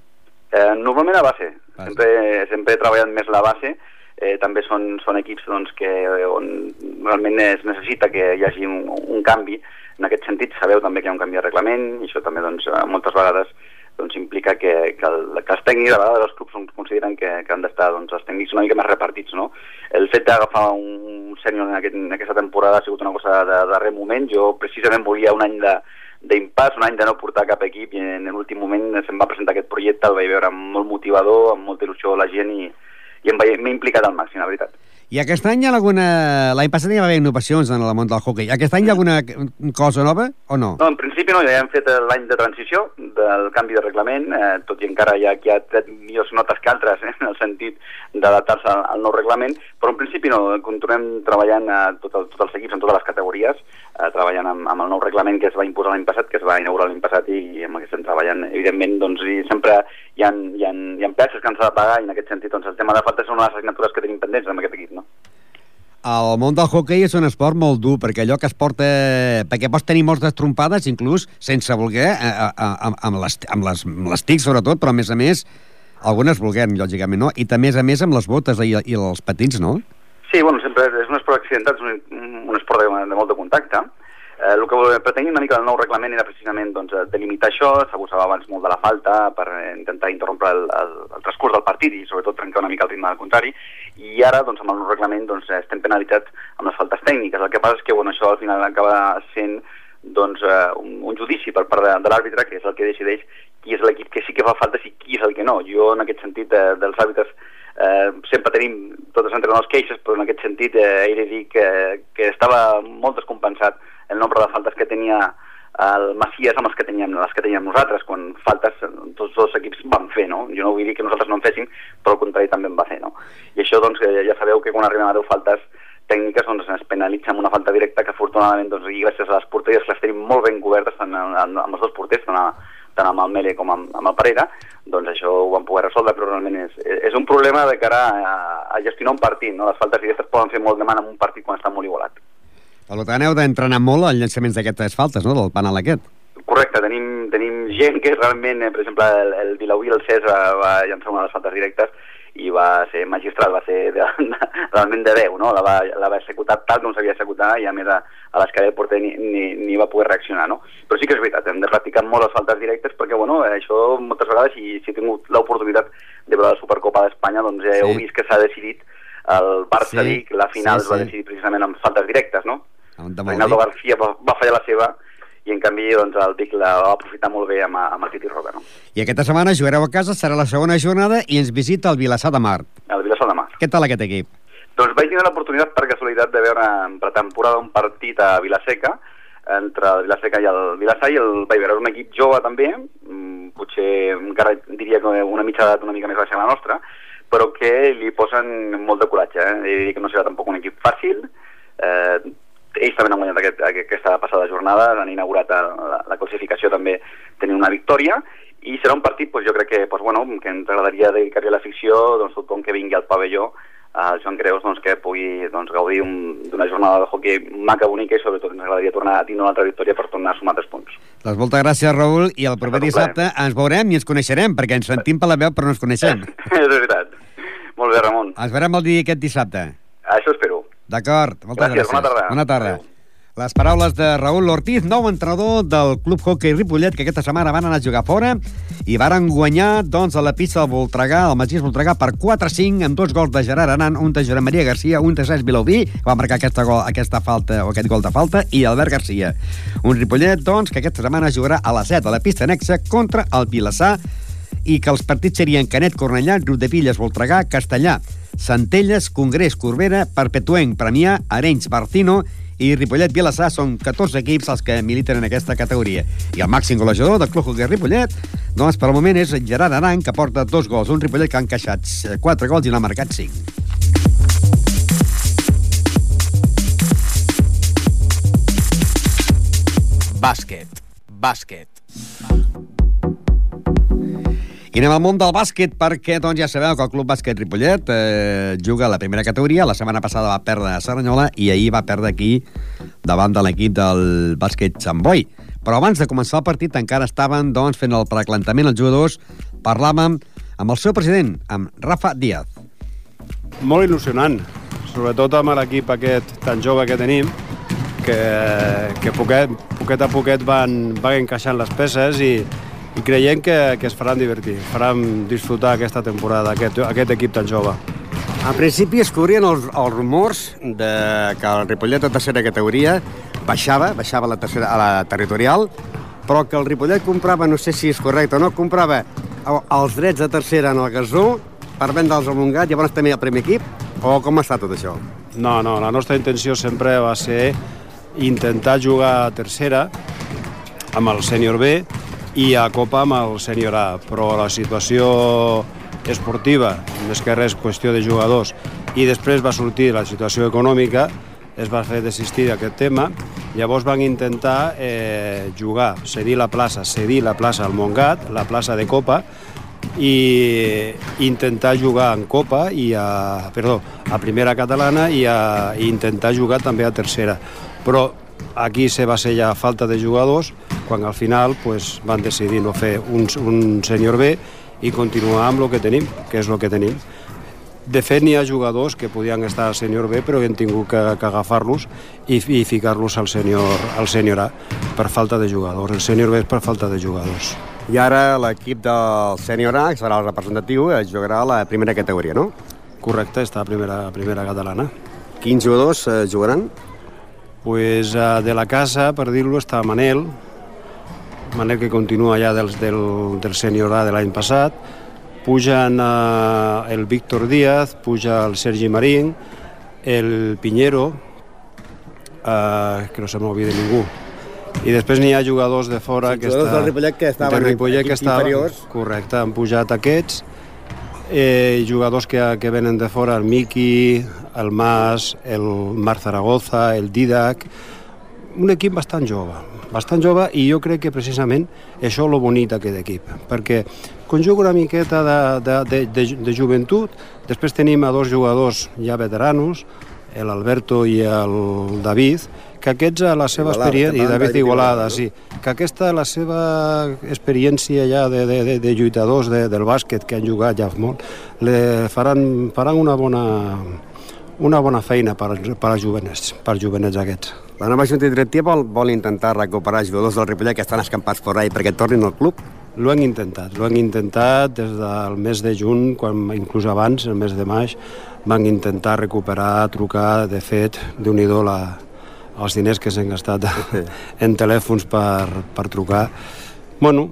Eh, normalment a base. base. Sempre, sempre he treballat més la base. Eh, també són, són equips doncs, que, on realment es necessita que hi hagi un, un canvi. En aquest sentit, sabeu també que hi ha un canvi de reglament, i això també doncs, moltes vegades doncs implica que, que, el, que els tècnics, a vegades els clubs consideren que, que han d'estar doncs, els tècnics una mica més repartits, no? El fet d'agafar un sènior en, aquest, en aquesta temporada ha sigut una cosa de darrer moment, jo precisament volia un any de d'impàs, un any de no portar cap equip i en l'últim moment se'm va presentar aquest projecte, el vaig veure molt motivador, amb molta il·lusió la gent i, i m'he implicat al màxim, la veritat. I aquest any hi ha alguna... L'any passat hi va haver innovacions en el món del hockey. Aquest any hi ha alguna cosa nova o no? No, en principi no, ja hem fet l'any de transició del canvi de reglament, eh, tot i encara hi ha, hi ha tret millors notes que altres eh, en el sentit d'adaptar-se al, al nou reglament, però en principi no, continuem treballant a tot el, tots els equips en totes les categories, eh, treballant amb, amb el nou reglament que es va imposar l'any passat, que es va inaugurar l'any passat i, i amb que estem treballant. Evidentment, doncs, i sempre hi ha, hi ha, hi ha peces que ens ha de pagar i en aquest sentit doncs, el tema de faltes és una de les assignatures que tenim pendents amb aquest equip. No? El món del hockey és un esport molt dur, perquè allò que es porta... Perquè pots tenir moltes trompades, inclús sense voler, a, a, a, amb, les, amb, les, amb les tics sobretot, però a més a més, algunes volguem, lògicament, no? I també, a més, amb les botes i, i els patins, no? Sí, bueno, sempre és un esport accidentat, és un, un esport de, de molt de contacte, Eh, el que pretenia una mica el nou reglament era precisament doncs, delimitar això, s'abusava abans molt de la falta per intentar interrompre el, el, el transcurs del partit i sobretot trencar una mica el ritme del contrari i ara doncs, amb el nou reglament doncs, estem penalitzats amb les faltes tècniques. El que passa és que bueno, això al final acaba sent doncs, eh, un, un judici per part de, de l'àrbitre, que és el que decideix qui és l'equip que sí que fa faltes i qui és el que no. Jo, en aquest sentit, eh, dels àrbitres eh, sempre tenim totes entre les queixes, però en aquest sentit eh, he de dir que, que estava molt descompensat el nombre de faltes que tenia el Macias amb les que teníem, les que teníem nosaltres, quan faltes tots dos equips van fer, no? Jo no vull dir que nosaltres no en féssim, però al contrari també en va fer, no? I això, doncs, ja sabeu que quan arribem a 10 faltes tècniques, doncs es penalitza amb una falta directa que afortunadament, doncs, i gràcies a les porteries les tenim molt ben cobertes tant amb, els dos porters, tant, a, tant amb el Mele com amb, amb el Parera, doncs això ho vam poder resoldre, però realment és, és un problema de cara a, a gestionar un partit, no? Les faltes directes poden fer molt de man en un partit quan està molt igualat. Per tant, heu d'entrenar molt els llançaments d'aquestes faltes, no?, del penal aquest. Correcte, tenim, tenim gent que realment, eh, per exemple, el, el Vilauí, el César, va llançar una de les faltes directes i va ser magistral, va ser de, de, realment de veu, no? La va, la va executar tal com s'havia executar i a més a, a l'escala del porter ni, ni, ni va poder reaccionar, no? Però sí que és veritat, hem de practicar molt les faltes directes perquè, bueno, això moltes vegades, si, si he tingut l'oportunitat de veure la Supercopa d'Espanya, doncs ja sí. heu vist que s'ha decidit el Barça sí, Vic, la final sí, sí. va decidir precisament amb faltes directes, no? Reinaldo García va, va fallar la seva i en canvi doncs, el Vic la va aprofitar molt bé amb, amb el Titi Roca. No? I aquesta setmana jugareu a casa, serà la segona jornada i ens visita el Vilassar de Mar. El Vilassar de Mar. Què tal aquest equip? Doncs vaig tenir l'oportunitat per casualitat de veure en pretemporada un partit a Vilaseca entre el Vilaseca i el Vilassar i el vaig veure un equip jove també, mm, potser encara diria que una mitja edat una mica més baixa que la nostra, però que li posen molt de coratge. Eh? Dir que no serà tampoc un equip fàcil, eh, ells també han guanyat aquest, aquesta passada jornada, han inaugurat la, la classificació també tenint una victòria, i serà un partit, doncs, jo crec que, doncs, bueno, que ens agradaria dedicar-li a la ficció, doncs, tothom que vingui al pavelló, al Joan Creus, doncs, que pugui doncs, gaudir d'una jornada de hockey maca, bonica, i sobretot ens agradaria tornar a tenir una altra victòria per tornar a sumar tres punts. Doncs moltes gràcies, Raül, i el proper dissabte ens veurem i ens coneixerem, perquè ens sentim per la veu però no ens coneixem. és veritat. Molt bé, Ramon. Ens veurem el dia aquest dissabte. Això espero. D'acord, moltes gràcies. gràcies. Bona tarda. Bona tarda. Adeu. Les paraules de Raül Ortiz, nou entrenador del Club Hockey Ripollet, que aquesta setmana van anar a jugar fora i varen guanyar doncs, a la pista del Voltregà, el Magís Voltregà, per 4-5, amb dos gols de Gerard Aran, un de Gerard Maria Garcia, un de Cesc Vilauví, que va marcar aquesta, gol, aquesta falta, o aquest gol de falta, i Albert Garcia. Un Ripollet, doncs, que aquesta setmana jugarà a la 7 a la pista anexa contra el Vilassar i que els partits serien Canet, Cornellà, Villes, Voltregà, Castellà, Centelles, Congrés, Corbera, Perpetuenc, Premià, Arenys, Barcino i Ripollet Vilassar són 14 equips els que militen en aquesta categoria. I el màxim golejador del Club Hockey Ripollet, doncs per al moment és Gerard Aran, que porta dos gols. Un Ripollet que han encaixat 4 gols i n'ha marcat 5. Bàsquet. Bàsquet. I anem al món del bàsquet perquè doncs, ja sabeu que el Club Bàsquet Ripollet eh, juga a la primera categoria. La setmana passada va perdre a Saranyola i ahir va perdre aquí davant de l'equip del bàsquet Sant Boi. Però abans de començar el partit encara estaven doncs, fent el preclantament els jugadors. Parlàvem amb el seu president, amb Rafa Díaz. Molt il·lusionant, sobretot amb l'equip aquest tan jove que tenim, que, que poquet, poquet a poquet van, van encaixant les peces i, i creiem que, que es faran divertir, faran disfrutar aquesta temporada, aquest, aquest equip tan jove. En principi es cobrien els, els rumors de que el Ripollet de tercera categoria baixava, baixava a la, tercera, a la territorial, però que el Ripollet comprava, no sé si és correcte o no, comprava els drets de tercera en el Gasó per vendre'ls al Montgat, llavors també al primer equip. O com està tot això? No, no, la nostra intenció sempre va ser intentar jugar a tercera amb el sènior B i a Copa amb el sènior A, però la situació esportiva, més que res qüestió de jugadors, i després va sortir la situació econòmica, es va fer desistir d'aquest tema, llavors van intentar eh, jugar, cedir la plaça, cedir la plaça al Montgat, la plaça de Copa, i intentar jugar en Copa i a, perdó, a primera catalana i, a, i intentar jugar també a tercera. Però aquí se va ser ja falta de jugadors quan al final pues, van decidir no fer un, un sènior B i continuar amb el que tenim, que és el que tenim. De fet, n'hi ha jugadors que podien estar al sènior B, però hem tingut que, que agafar-los i, i ficar-los al sènior al sènior A per falta de jugadors. El sènior B és per falta de jugadors. I ara l'equip del sènior A, que serà el representatiu, jugarà a la primera categoria, no? Correcte, està a primera, primera catalana. Quins jugadors eh, jugaran? Pues, eh, de la casa, per dir-lo, està Manel, Manel que continua ja dels, del, del sènior A de l'any passat, pugen eh, el Víctor Díaz, puja el Sergi Marín, el Piñero, eh, que no se m'oblida ningú, i després n'hi ha jugadors de fora Sí, que està, que estaven de Ripollet que estaven, inferiors. correcte, han pujat aquests eh, jugadors que, que venen de fora, el Miki, el Mas, el Marc Zaragoza, el Didac, un equip bastant jove, bastant jove i jo crec que precisament això és lo bonic d'aquest equip, perquè conjuga una miqueta de, de, de, de, de joventut, després tenim a dos jugadors ja veteranos, l'Alberto i el David, que aquests a la seva experiència, i David Igualada, sí, que aquesta la seva experiència ja de, de, de, de lluitadors de, del bàsquet que han jugat ja molt, le faran, faran una bona una bona feina per, per als jovenets, per als jovenets aquests. La nova Junta Directiva vol, vol intentar recuperar jugadors del Ripollet que estan escampats per ahí perquè tornin al club? L'ho han intentat, l'ho han intentat des del mes de juny, quan inclús abans, el mes de maig, van intentar recuperar, trucar, de fet, déu nhi la, els diners que s'han gastat en telèfons per, per trucar. Bueno,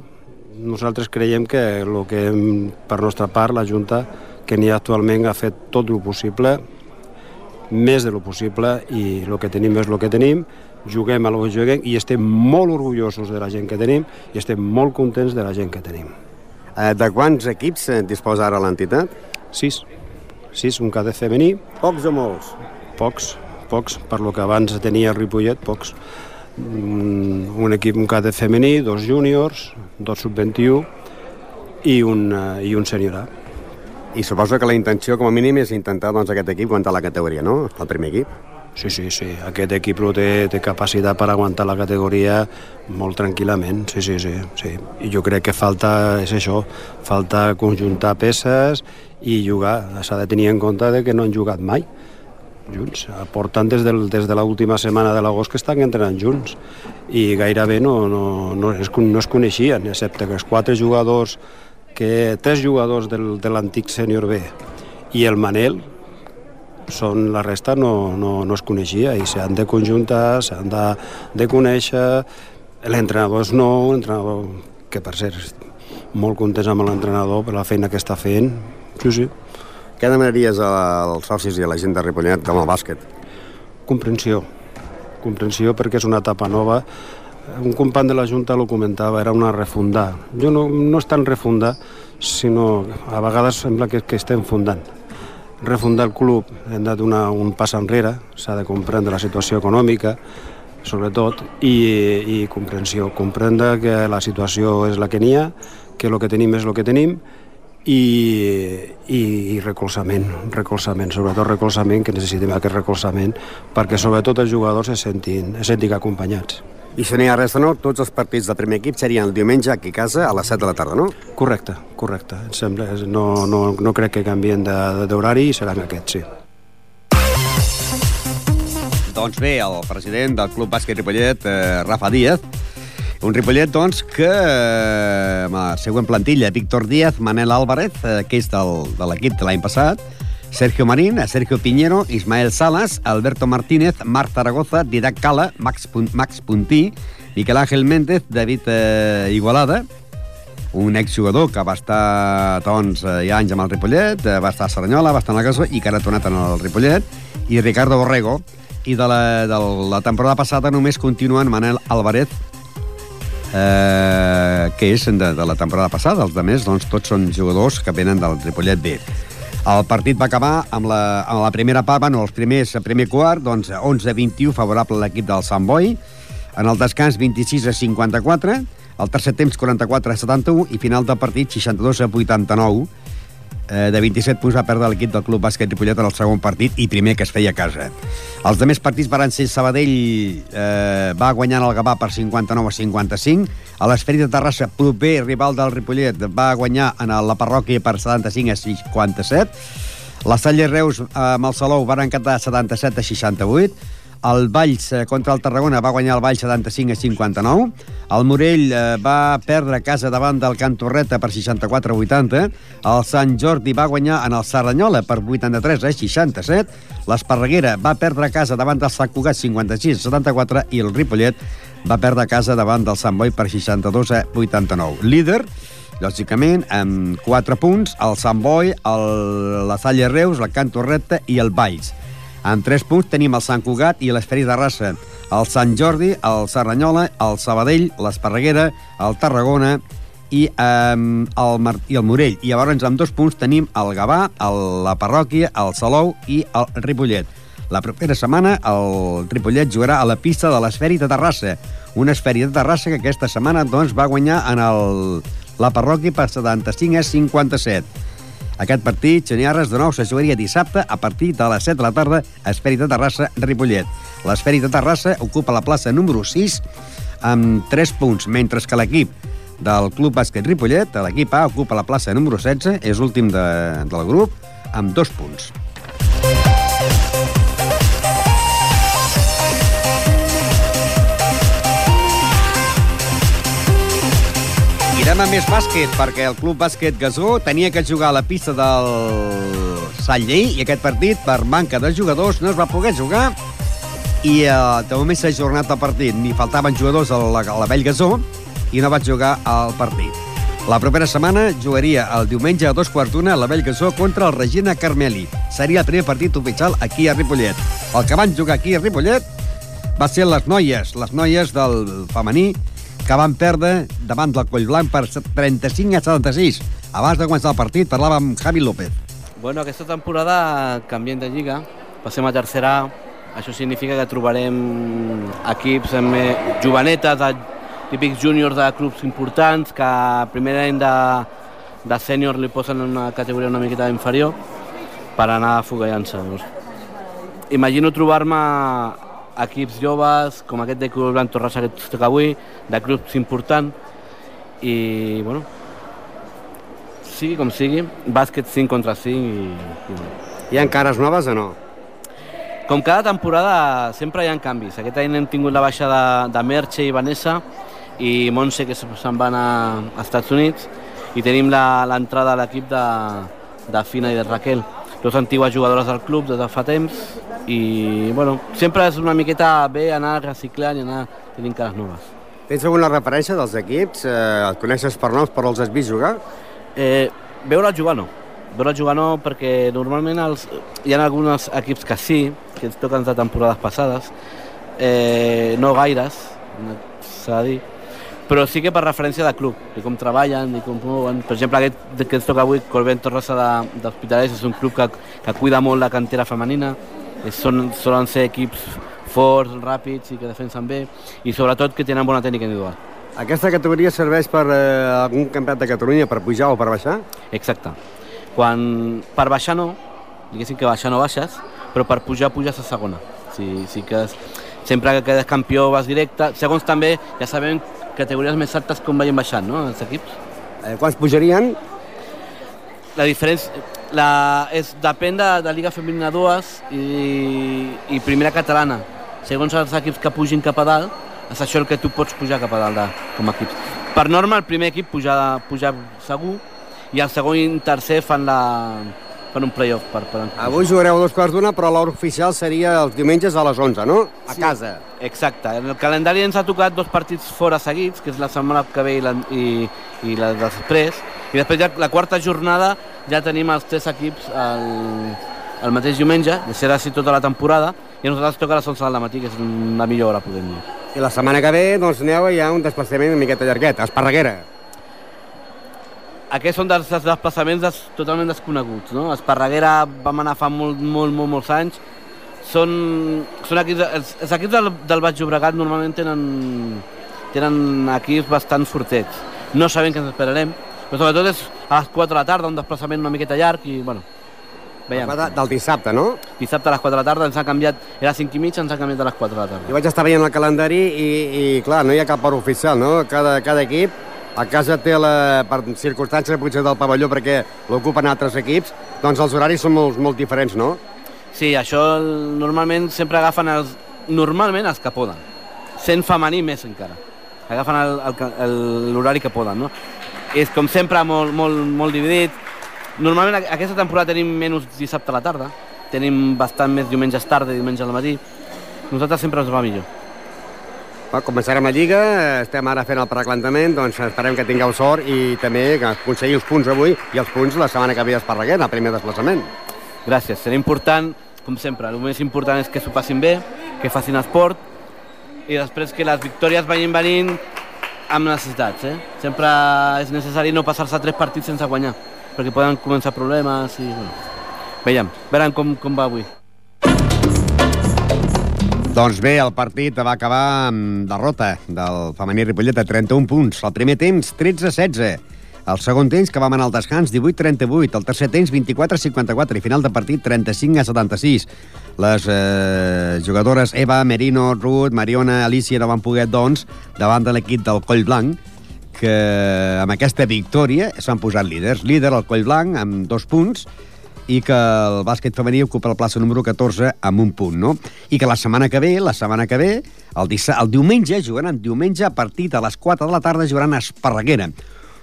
nosaltres creiem que el que hem, per nostra part, la Junta, que n'hi ha actualment, ha fet tot el possible, més de lo possible, i el que tenim és el que tenim, juguem a lo que juguem i estem molt orgullosos de la gent que tenim i estem molt contents de la gent que tenim. Eh, de quants equips eh, disposa ara l'entitat? Sis. Sis, un cadet femení, Pocs o molts? pocs, pocs, per lo que abans tenia el Ripollet, pocs. Mm, Un equip, un cadet femení, dos júniors, dos sub-21 i un, eh, i un sènior A. I suposo que la intenció, com a mínim, és intentar doncs, aquest equip aguantar la categoria, no? El primer equip. Sí, sí, sí. Aquest equip té, té capacitat per aguantar la categoria molt tranquil·lament. Sí, sí, sí, sí. I jo crec que falta, és això, falta conjuntar peces i jugar. S'ha de tenir en compte de que no han jugat mai junts. Porten des, del, des de l'última setmana de l'agost que estan entrenant junts i gairebé no, no, no, es, no es coneixien, excepte que els quatre jugadors, que tres jugadors del, de l'antic sènior B i el Manel, són la resta no, no, no es coneixia i s'han de conjuntar, s'han de, de conèixer. L'entrenador és nou, l'entrenador que per cert molt contents amb l'entrenador per la feina que està fent. Sí, sí. Què demanaries als socis i a la gent de Ripollet amb el bàsquet? Comprensió. Comprensió perquè és una etapa nova. Un company de la Junta lo comentava, era una refundar. Jo no, no és tan refundar, sinó a vegades sembla que, que estem fundant. Refundar el club, hem de donar un pas enrere, s'ha de comprendre la situació econòmica, sobretot, i, i comprensió. Comprendre que la situació és la que n'hi ha, que el que tenim és el que tenim, i, i, i recolzament, recolzament, sobretot recolzament, que necessitem aquest recolzament perquè sobretot els jugadors se sentin, se sentin acompanyats. I si no hi ha res, no? Tots els partits del primer equip serien el diumenge aquí a casa a les 7 de la tarda, no? Correcte, correcte. Em sembla, no, no, no crec que canvien de- d'horari i seran aquests, sí. Doncs bé, el president del Club Bàsquet Ripollet, eh, Rafa Díaz, un Ripollet, doncs, que eh, amb la següent plantilla, Víctor Díaz, Manel Álvarez, eh, que és del, de l'equip de l'any passat, Sergio Marín, Sergio Piñero, Ismael Salas, Alberto Martínez, Marc Zaragoza, Didac Cala, Max, Max Puntí, Miquel Ángel Méndez, David eh, Igualada, un exjugador que va estar doncs, eh, hi ha anys amb el Ripollet, eh, va estar a Saranyola, va estar en la Gasó i que ara ha tornat el Ripollet, i Ricardo Borrego, i de la, de la temporada passada només continuen Manel Alvarez, eh, que és de, de la temporada passada. Els altres, doncs, tots són jugadors que venen del Ripollet B. El partit va acabar amb la, amb la primera part, bueno, els primers, el primer quart, doncs 11-21 favorable a l'equip del Sant Boi, en el descans 26 a 54, el tercer temps 44 a 71 i final del partit 62 a 89 eh, de 27 punts va perdre l'equip del Club Bàsquet Ripollet en el segon partit i primer que es feia a casa. Els demés partits van ser Sabadell eh, va guanyant el Gavà per 59 a 55, a l'Esferi de Terrassa, proper rival del Ripollet, va guanyar en la parròquia per 75 a 57, la Salle Reus eh, amb el Salou van quedar 77 a 68, el Valls eh, contra el Tarragona va guanyar el Valls 75 a 59. El Morell eh, va perdre a casa davant del Can Torreta per 64 a 80. El Sant Jordi va guanyar en el Serranyola per 83 a 67. L'Esparreguera va perdre a casa davant del Sant Cugat 56 a 74 i el Ripollet va perdre a casa davant del Sant Boi per 62 a 89. Líder, lògicament, amb 4 punts, el Sant Boi, el, la Salle Reus, el Can Torreta i el Valls. En tres punts tenim el Sant Cugat i l'Esperit de Rassa, el Sant Jordi, el Serranyola, el Sabadell, l'Esparreguera, el Tarragona i, eh, el, Mar i el Morell. I llavors amb dos punts tenim el Gavà, el, la Parròquia, el Salou i el Ripollet. La propera setmana el Ripollet jugarà a la pista de l'Esferi de Terrassa, una esfèria de Terrassa que aquesta setmana doncs, va guanyar en el, la parròquia per 75 a 57. Aquest partit, Xeniarres, de nou se jugaria dissabte a partir de les 7 de la tarda a Esferi de Terrassa, Ripollet. L'Esferi de Terrassa ocupa la plaça número 6 amb 3 punts, mentre que l'equip del Club Bàsquet Ripollet, l'equip A, ocupa la plaça número 16, és últim de, del grup, amb 2 punts. Irem a més bàsquet, perquè el Club Bàsquet Gasó tenia que jugar a la pista del Sant Lleí i aquest partit, per manca de jugadors, no es va poder jugar i eh, moment s'ha ajornat el partit. Ni faltaven jugadors a la, a la Vell Gasó i no vaig jugar al partit. La propera setmana jugaria el diumenge a dos quarts d'una la Vell Gasó contra el Regina Carmeli. Seria el primer partit oficial aquí a Ripollet. El que van jugar aquí a Ripollet va ser les noies, les noies del femení, que van perdre davant del Collblanc per 35 a 76. Abans de començar el partit parlava amb Javi López. Bueno, aquesta temporada canviem de lliga, passem a tercera A. Això significa que trobarem equips amb eh, jovenetes, típics júniors de clubs importants, que a primer any de, de sènior li posen en una categoria una miqueta inferior per anar fogallant-se. Imagino trobar-me equips joves, com aquest de Club Blanc Torrassa que toca avui, de clubs importants, i, bueno, sigui com sigui, bàsquet 5 contra 5 i, i... Hi ha cares noves o no? Com cada temporada sempre hi ha canvis. Aquest any hem tingut la baixa de, de Merche i Vanessa i Montse que se'n van a, a Estats Units i tenim l'entrada a l'equip de, de Fina i de Raquel, dos antigues jugadores del club des de fa temps i bueno, sempre és una miqueta bé anar reciclant i anar tenint cares noves. Tens alguna referència dels equips? Eh, els coneixes per noms, però els has vist jugar? Eh, veure jugar no. Veure jugar no perquè normalment els, hi ha alguns equips que sí, que ens toquen de temporades passades, eh, no gaires, s'ha de dir, però sí que per referència de club, i com treballen, i com mouen. Per exemple, aquest que ens toca avui, Corbent Torrosa d'Hospitalet, és un club que, que cuida molt la cantera femenina, són, solen ser equips forts, ràpids i que defensen bé, i sobretot que tenen bona tècnica individual. Aquesta categoria serveix per eh, algun campionat de Catalunya per pujar o per baixar? Exacte. Quan, per baixar no, diguéssim que baixar no baixes, però per pujar puges a segona. Sí, sí que és, sempre que quedes campió vas directe. Segons també, ja sabem, categories més altes com vagin baixant, no?, els equips. Eh, quants pujarien? La diferència... La, és, depèn de, de Liga Femenina 2 i, i Primera Catalana. Segons els equips que pugin cap a dalt, és això el que tu pots pujar cap a dalt de, com a equips. Per norma, el primer equip puja, puja segur i el segon i tercer fan la, per un playoff. Per, per... Avui jugareu dos quarts d'una, però l'hora oficial seria els diumenges a les 11, no? A Sí. casa. Exacte. En el calendari ens ha tocat dos partits fora seguits, que és la setmana que ve i la, i, i la de després. I després ja la quarta jornada ja tenim els tres equips el, el mateix diumenge, i serà així tota la temporada, i a nosaltres toca a les 11 del matí, que és la millor hora, podem dir. I la setmana que ve, doncs, aneu ha un desplaçament una miqueta llarguet, a Esparreguera. Aquests són dels, dels desplaçaments des, totalment desconeguts, no? Esparreguera vam anar fa molt, molt, molt, molts anys. Són, són equips, els, els equips del, del Baix Llobregat normalment tenen, tenen equips bastant fortets. No sabem què ens esperarem, però sobretot és a les 4 de la tarda, un desplaçament una miqueta llarg i, bueno, veiem. Del dissabte, no? Dissabte a les 4 de la tarda ens ha canviat, era 5 i mig, ens ha canviat a les 4 de la tarda. Jo vaig estar veient el calendari i, i clar, no hi ha cap hora oficial, no? Cada, cada equip a casa té la, per circumstàncies potser del pavelló perquè l'ocupen altres equips, doncs els horaris són molt, molt diferents, no? Sí, això normalment sempre agafen els, normalment els que poden. Sent femení més encara. Agafen l'horari que poden, no? És com sempre molt, molt, molt dividit. Normalment aquesta temporada tenim menys dissabte a la tarda, tenim bastant més diumenges tarda i diumenge al matí. Nosaltres sempre ens va millor. Va, començarem la Lliga, estem ara fent el preclantament, doncs esperem que tingueu sort i també que aconseguiu els punts avui i els punts la setmana que ve a Esparreguera, el primer desplaçament. Gràcies. Serà important, com sempre, el més important és que s'ho passin bé, que facin esport i després que les victòries vagin venint amb necessitats. Eh? Sempre és necessari no passar-se tres partits sense guanyar, perquè poden començar problemes i... Bueno. Veiem, veurem com, com va avui. Doncs bé, el partit va acabar amb derrota del femení Ripollet de 31 punts. El primer temps, 13-16. El segon temps, que va anar al descans, 18-38. El tercer temps, 24-54. I final de partit, 35-76. Les eh, jugadores Eva, Merino, Ruth, Mariona, Alicia no van poder, doncs, davant de l'equip del Coll Blanc, que amb aquesta victòria s'han posat líders. Líder el Coll Blanc amb dos punts i que el bàsquet femení ocupa la plaça número 14 amb un punt, no? I que la setmana que ve, la setmana que ve, el, el diumenge, jugaran diumenge a partir de les 4 de la tarda, jugaran a Esparreguera.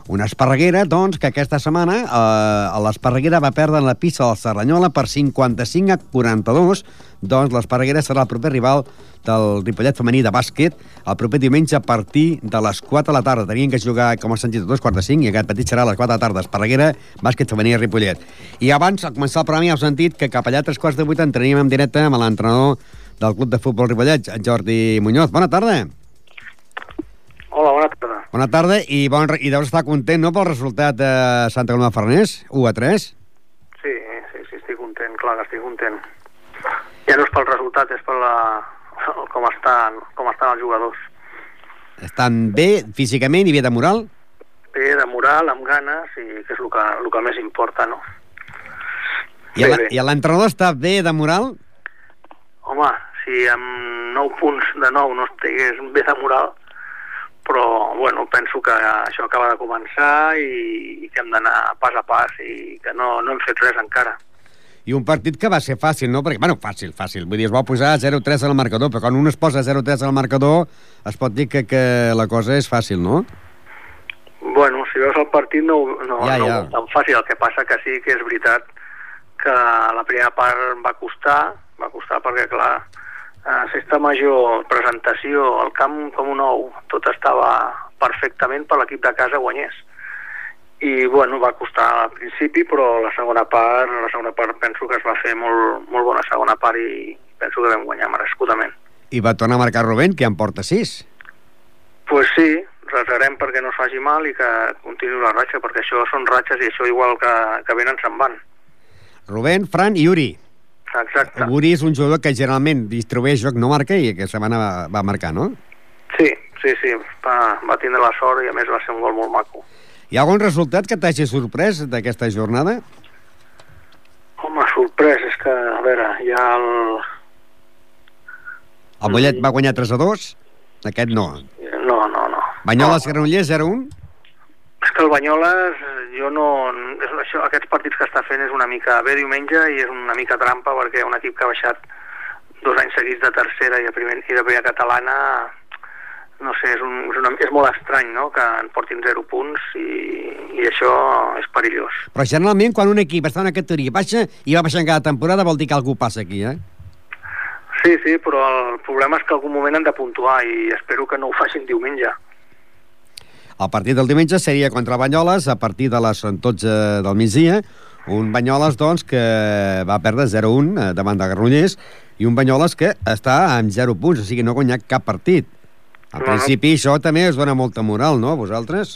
Una Esparreguera, doncs, que aquesta setmana eh, l'Esparreguera va perdre en la pista del Serranyola per 55 a 42. Doncs l'Esparreguera serà el proper rival del Ripollet femení de bàsquet el proper diumenge a partir de les 4 de la tarda. Tenien que jugar, com has sentit, a dos quarts de 5 i aquest petit serà a les 4 de la tarda. Esparreguera, bàsquet femení a Ripollet. I abans, al començar el programa, ja heu sentit que cap allà a tres quarts de 8 entraríem en directe amb l'entrenador del Club de Futbol Ripollet, Jordi Muñoz. Bona tarda. Hola, bona tarda. Bona tarda i, bon, i deus estar content, no?, pel resultat de Santa Coloma de Farners, 1 a 3. Sí, sí, sí, estic content, clar que estic content. Ja no és pel resultat, és per la, com, estan, com estan els jugadors. Estan bé físicament i bé de moral? Bé, de moral, amb ganes, i que és el que, el que més importa, no? I Bé, la- bé. I l'entrenador està bé de moral? Home, si amb 9 punts de 9 no estigués bé de moral, però, bueno, penso que això acaba de començar i, i que hem d'anar pas a pas i que no, no hem fet res encara. I un partit que va ser fàcil, no? Perquè, bueno, fàcil, fàcil. Vull dir, es va posar 0-3 al marcador, però quan un es posa 0-3 al marcador, es pot dir que, que la cosa és fàcil, no? Bueno, si veus el partit no, no, Ja, no ja. és tan fàcil, el que passa que sí que és veritat que la primera part va costar, va costar perquè, clar, a Sexta Major, presentació, el camp com un ou, tot estava perfectament per l'equip de casa guanyés. I, bueno, va costar al principi, però la segona part, la segona part penso que es va fer molt, molt bona segona part i penso que vam guanyar merescudament. I va tornar a marcar Rubén, que en porta 6. pues sí, resarem perquè no es faci mal i que continuï la ratxa, perquè això són ratxes i això igual que, que venen se'n van. Rubén, Fran i Uri. Exacte. Uri és un jugador que generalment distribueix joc, no marca, i aquesta setmana va, va marcar, no? Sí, sí, sí, va, va tindre la sort i a més va ser un gol molt maco. Hi ha algun resultat que t'hagi sorprès d'aquesta jornada? Home, sorprès, és que, a veure, hi ha el... El Mollet va guanyar 3 a 2, aquest no. No, no, no. Banyoles Granollers 0 a 1. És que el Banyoles, jo no... És, això, aquests partits que està fent és una mica bé diumenge i és una mica trampa perquè un equip que ha baixat dos anys seguits de tercera i de, primer, i de primera catalana no sé, és, un, és, una, és molt estrany, no?, que en portin 0 punts i, i això és perillós. Però generalment quan un equip està en una categoria baixa i va baixant cada temporada vol dir que algú passa aquí, eh? Sí, sí, però el problema és que algun moment han de puntuar i espero que no ho facin diumenge. El partit del diumenge seria contra Banyoles a partir de les 12 del migdia. Un Banyoles, doncs, que va perdre 0-1 eh, davant de Granollers i un Banyoles que està amb 0 punts, o sigui, no ha guanyat cap partit. Al principi això també us dona molta moral, no, a vosaltres?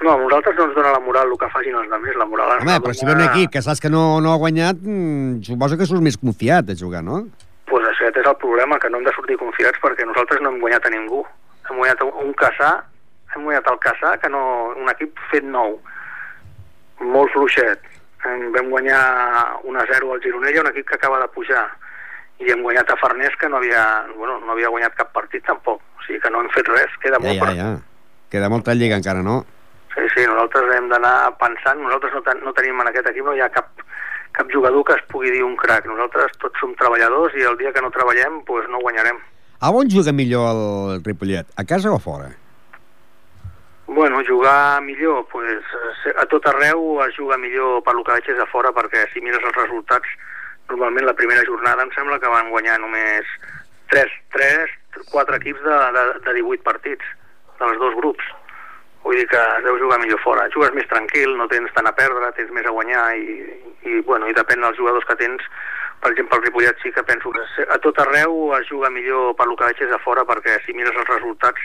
No, a nosaltres no ens dona la moral el que facin els altres, la moral... Home, però si ve un equip que saps que no, no ha guanyat, mm, suposo que surts més confiat de jugar, no? pues aquest és el problema, que no hem de sortir confiats perquè nosaltres no hem guanyat a ningú. Hem guanyat un- Caçà, hem guanyat el Caçà, que no, un equip fet nou, molt fluixet. Em vam guanyar 1-0 al Gironella, un equip que acaba de pujar. I hem guanyat a Farners, que no havia, bueno, no havia guanyat cap partit tampoc. O sigui que no hem fet res, queda Ja, molt ja, ja. Queda molta lliga encara, no? Sí, sí, nosaltres hem d'anar pensant, nosaltres no, ten, no tenim en aquest equip, no hi ha cap, cap jugador que es pugui dir un crac. Nosaltres tots som treballadors i el dia que no treballem, pues no guanyarem. A on juga millor el Ripollet? A casa o a fora? Bueno, jugar millor, pues, eh, a tot arreu es juga millor per lo que veig és a fora, perquè si mires els resultats, normalment la primera jornada em sembla que van guanyar només 3, 3 4 equips de, de, de 18 partits, dels dos grups. Vull dir que es deu jugar millor fora. Jugues més tranquil, no tens tant a perdre, tens més a guanyar i, i, bueno, i depèn dels jugadors que tens. Per exemple, el Ripollet sí que penso que a tot arreu es juga millor per lo que veig és a fora, perquè si mires els resultats,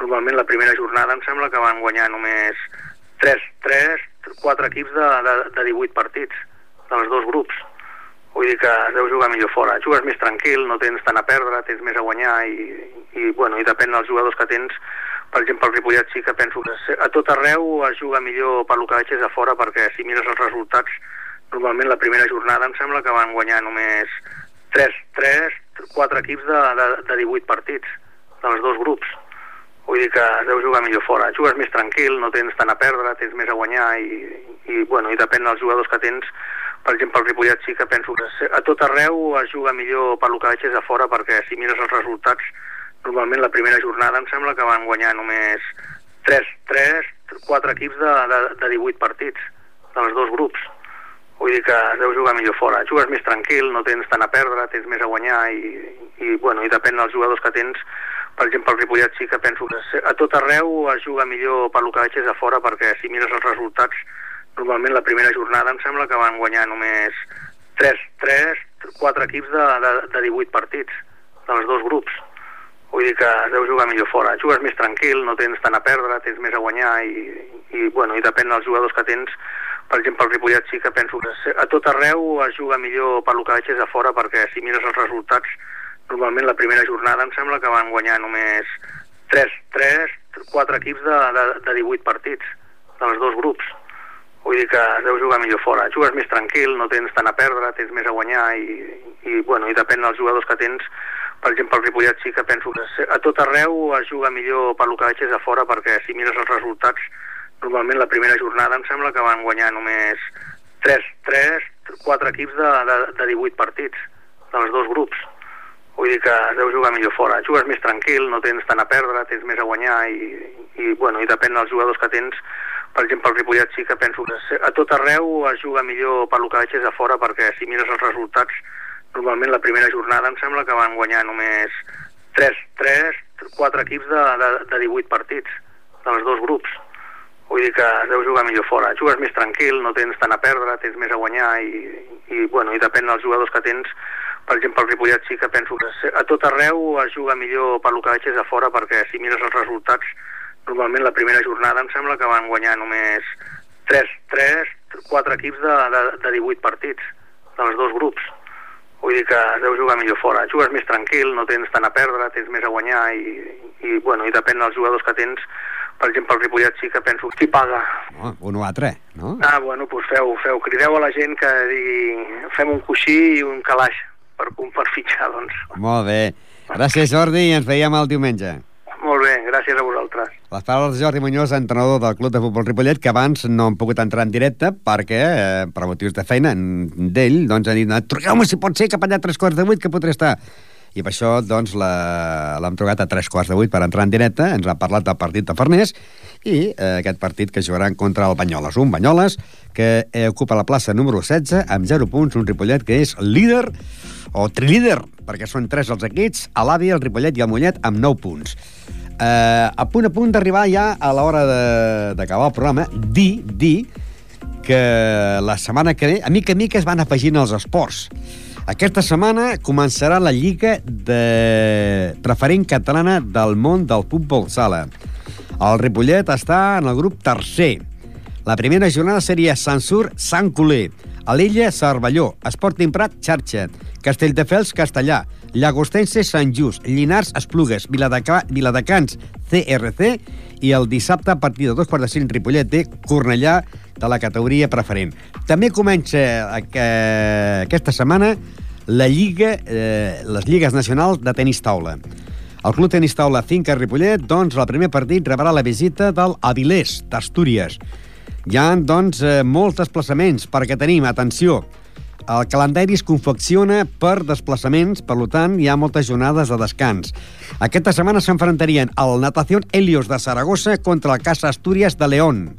normalment la primera jornada em sembla que van guanyar només 3, 3 4 equips de, de, de 18 partits, dels dos grups. Vull dir que deu jugar millor fora. Jugues més tranquil, no tens tant a perdre, tens més a guanyar i, i, bueno, i depèn dels jugadors que tens. Per exemple, el Ripollet sí que penso que a tot arreu es juga millor per lo que veig a fora, perquè si mires els resultats, normalment la primera jornada em sembla que van guanyar només 3, 3 4 equips de, de, de 18 partits, dels dos grups. Vull dir que deu jugar millor fora. Jugues més tranquil, no tens tant a perdre, tens més a guanyar i, i, bueno, i depèn dels jugadors que tens. Per exemple, el Ripollet sí que penso que a tot arreu es juga millor per lo que veig és a fora, perquè si mires els resultats, normalment la primera jornada em sembla que van guanyar només 3, 3 4 equips de, de, de 18 partits, dels dos grups. Vull dir que deu jugar millor fora. Jugues més tranquil, no tens tant a perdre, tens més a guanyar i, i, bueno, i depèn dels jugadors que tens. Per exemple, el Ripollet sí que penso que a tot arreu es juga millor per lo que veig és a fora, perquè si mires els resultats, normalment la primera jornada em sembla que van guanyar només 3, 3 4 equips de, de, de 18 partits, dels dos grups. Vull dir que es deu jugar millor fora. Jugues més tranquil, no tens tant a perdre, tens més a guanyar i, i, bueno, i depèn dels jugadors que tens. Per exemple, el Ripollet sí que penso que a tot arreu es juga millor per lo que veig és a fora, perquè si mires els resultats, normalment la primera jornada em sembla que van guanyar només 3, 3 4 equips de, de, de 18 partits, dels dos grups. Vull dir que deu jugar millor fora. Jugues més tranquil, no tens tant a perdre, tens més a guanyar i, i, bueno, i depèn dels jugadors que tens. Per exemple, el Ripollet sí que penso que a tot arreu es juga millor per lo que veig a fora, perquè si mires els resultats, normalment la primera jornada em sembla que van guanyar només 3, 3 4 equips de, de, de 18 partits, dels dos grups. Vull dir que deu jugar millor fora. Jugues més tranquil, no tens tant a perdre, tens més a guanyar i, i, bueno, i depèn dels jugadors que tens. Per exemple, el Ripollet sí que penso que a tot arreu es juga millor per lo que veig a fora, perquè si mires els resultats, normalment la primera jornada em sembla que van guanyar només 3, 3 4 equips de, de, de 18 partits, dels dos grups. Vull dir que deu jugar millor fora. Jugues més tranquil, no tens tant a perdre, tens més a guanyar i, i, bueno, i depèn dels jugadors que tens. Per exemple, el Ripollet sí que penso que a tot arreu es juga millor per lo que veig és a fora, perquè si mires els resultats, normalment la primera jornada em sembla que van guanyar només 3, 3 4 equips de, de, de 18 partits, dels dos grups. Vull dir que es deu jugar millor fora. Jugues més tranquil, no tens tant a perdre, tens més a guanyar i, i, bueno, i depèn dels jugadors que tens. Per exemple, el Ripollet sí que penso que qui paga. No, un o altre, no? Ah, bueno, doncs feu, feu, crideu a la gent que digui fem un coixí i un calaix per, per fitxar, doncs. Molt bé. Gràcies, Jordi, i ens veiem el diumenge. Molt bé, gràcies a vosaltres. Les paraules de Jordi Muñoz, entrenador del Club de Futbol Ripollet, que abans no han pogut entrar en directe perquè, eh, per motius de feina d'ell, doncs han dit, truqueu-me si pot ser cap allà a tres quarts de vuit que podré estar. i per això doncs, la- l'hem trucat a tres quarts de vuit per entrar en directe, ens ha parlat del partit de Farners i eh, aquest partit que jugaran contra el Banyoles. Un Banyoles que eh, ocupa la plaça número 16 amb 0 punts, un Ripollet que és líder o trilíder, perquè són tres els equips, a l'Àvia, el Ripollet i el Mollet amb 9 punts. Eh, a punt a punt d'arribar ja a l'hora d'acabar el programa, dir, dir que la setmana que ve, a mica a mica es van afegint els esports. Aquesta setmana començarà la Lliga de preferent catalana del món del futbol sala. El Ripollet està en el grup tercer. La primera jornada seria Sansur Sant Coler, Alella Cervelló, Esporting Prat Xarxa, Castelldefels Castellà, Llagostense Sant Just, Llinars Esplugues, Viladeca, Viladecans CRC i el dissabte a partir de dos quarts de cinc Ripollet té Cornellà de la categoria preferent. També comença eh, aquesta setmana la Lliga, eh, les lligues nacionals de tenis taula. El Club Tenis Taula Finca Ripollet, doncs, el primer partit rebrà la visita del Avilés, d'Astúries. Hi ha, doncs, eh, molts desplaçaments, perquè tenim, atenció, el calendari es confecciona per desplaçaments, per tant, hi ha moltes jornades de descans. Aquesta setmana s'enfrontarien el Natación Helios de Saragossa contra el Casa Astúries de León.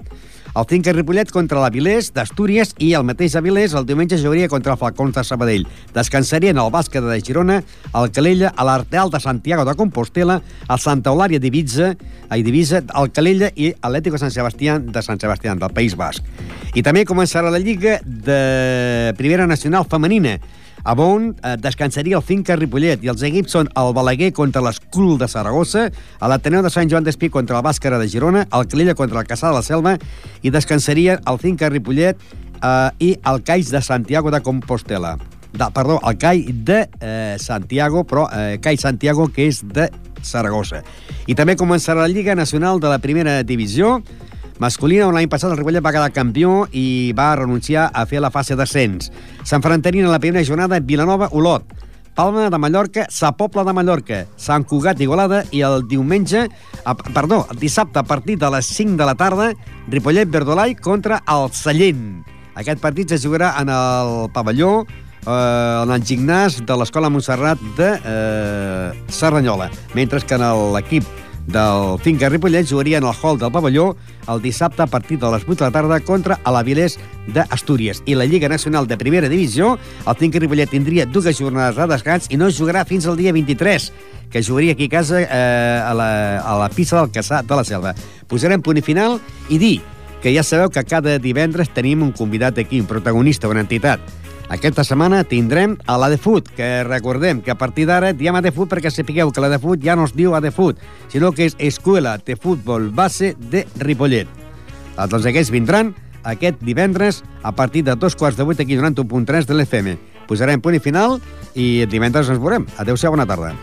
El Finca Ripollet contra l'Avilés d'Astúries i el mateix Avilés el diumenge jugaria contra el Falcons de Sabadell. Descansarien el bàsquet de Girona, el Calella, a l'Arteal de Santiago de Compostela, el Santa Eulària d'Ibiza, a Divisa, el Calella i Atlético San Sebastián de Sant Sebastián, del País Basc. I també començarà la Lliga de Primera Nacional Femenina, on eh, descansaria el Finca Ripollet i els equips són el Balaguer contra l'Escul de Saragossa, a l'Ateneu de Sant Joan d'Espí contra el Bàscara de Girona, el Calella contra el Caçà de la Selva i descansarien el Finca Ripollet eh, i el Caix de Santiago de Compostela. De, perdó, el Cai de eh, Santiago, però eh, Cai Santiago, que és de Saragossa. I també començarà la Lliga Nacional de la Primera Divisió, masculina, on l'any passat el Ripollet va quedar campió i va renunciar a fer la fase d'ascens. S'enfrontarien a la primera jornada Vilanova-Olot, Palma de Mallorca, Sa Pobla de Mallorca, Sant Cugat Igualada i el diumenge, a, perdó, el dissabte a partir de les 5 de la tarda, Ripollet Verdolai contra el Sallent. Aquest partit se jugarà en el pavelló eh, en el gimnàs de l'Escola Montserrat de eh, Serranyola, mentre que en l'equip del Finca Ripollet jugaria en el hall del pavelló el dissabte a partir de les 8 de la tarda contra l'Avilés d'Astúries. I la Lliga Nacional de Primera Divisió, el Finca Ripollet tindria dues jornades de descans i no jugarà fins al dia 23, que jugaria aquí a casa eh, a, la, a la pista del Caçà de la Selva. Posarem punt i final i dir que ja sabeu que cada divendres tenim un convidat aquí, un protagonista, una entitat. Aquesta setmana tindrem a l'Adefoot, que recordem que a partir d'ara diem Adefoot perquè sapigueu que l'Adefoot ja no es diu Adefoot, sinó que és Escuela de Futbol Base de Ripollet. Els doncs aquests vindran aquest divendres a partir de dos quarts de vuit aquí 91.3 de l'FM. Posarem punt i final i divendres ens veurem. Adéu-siau, bona tarda.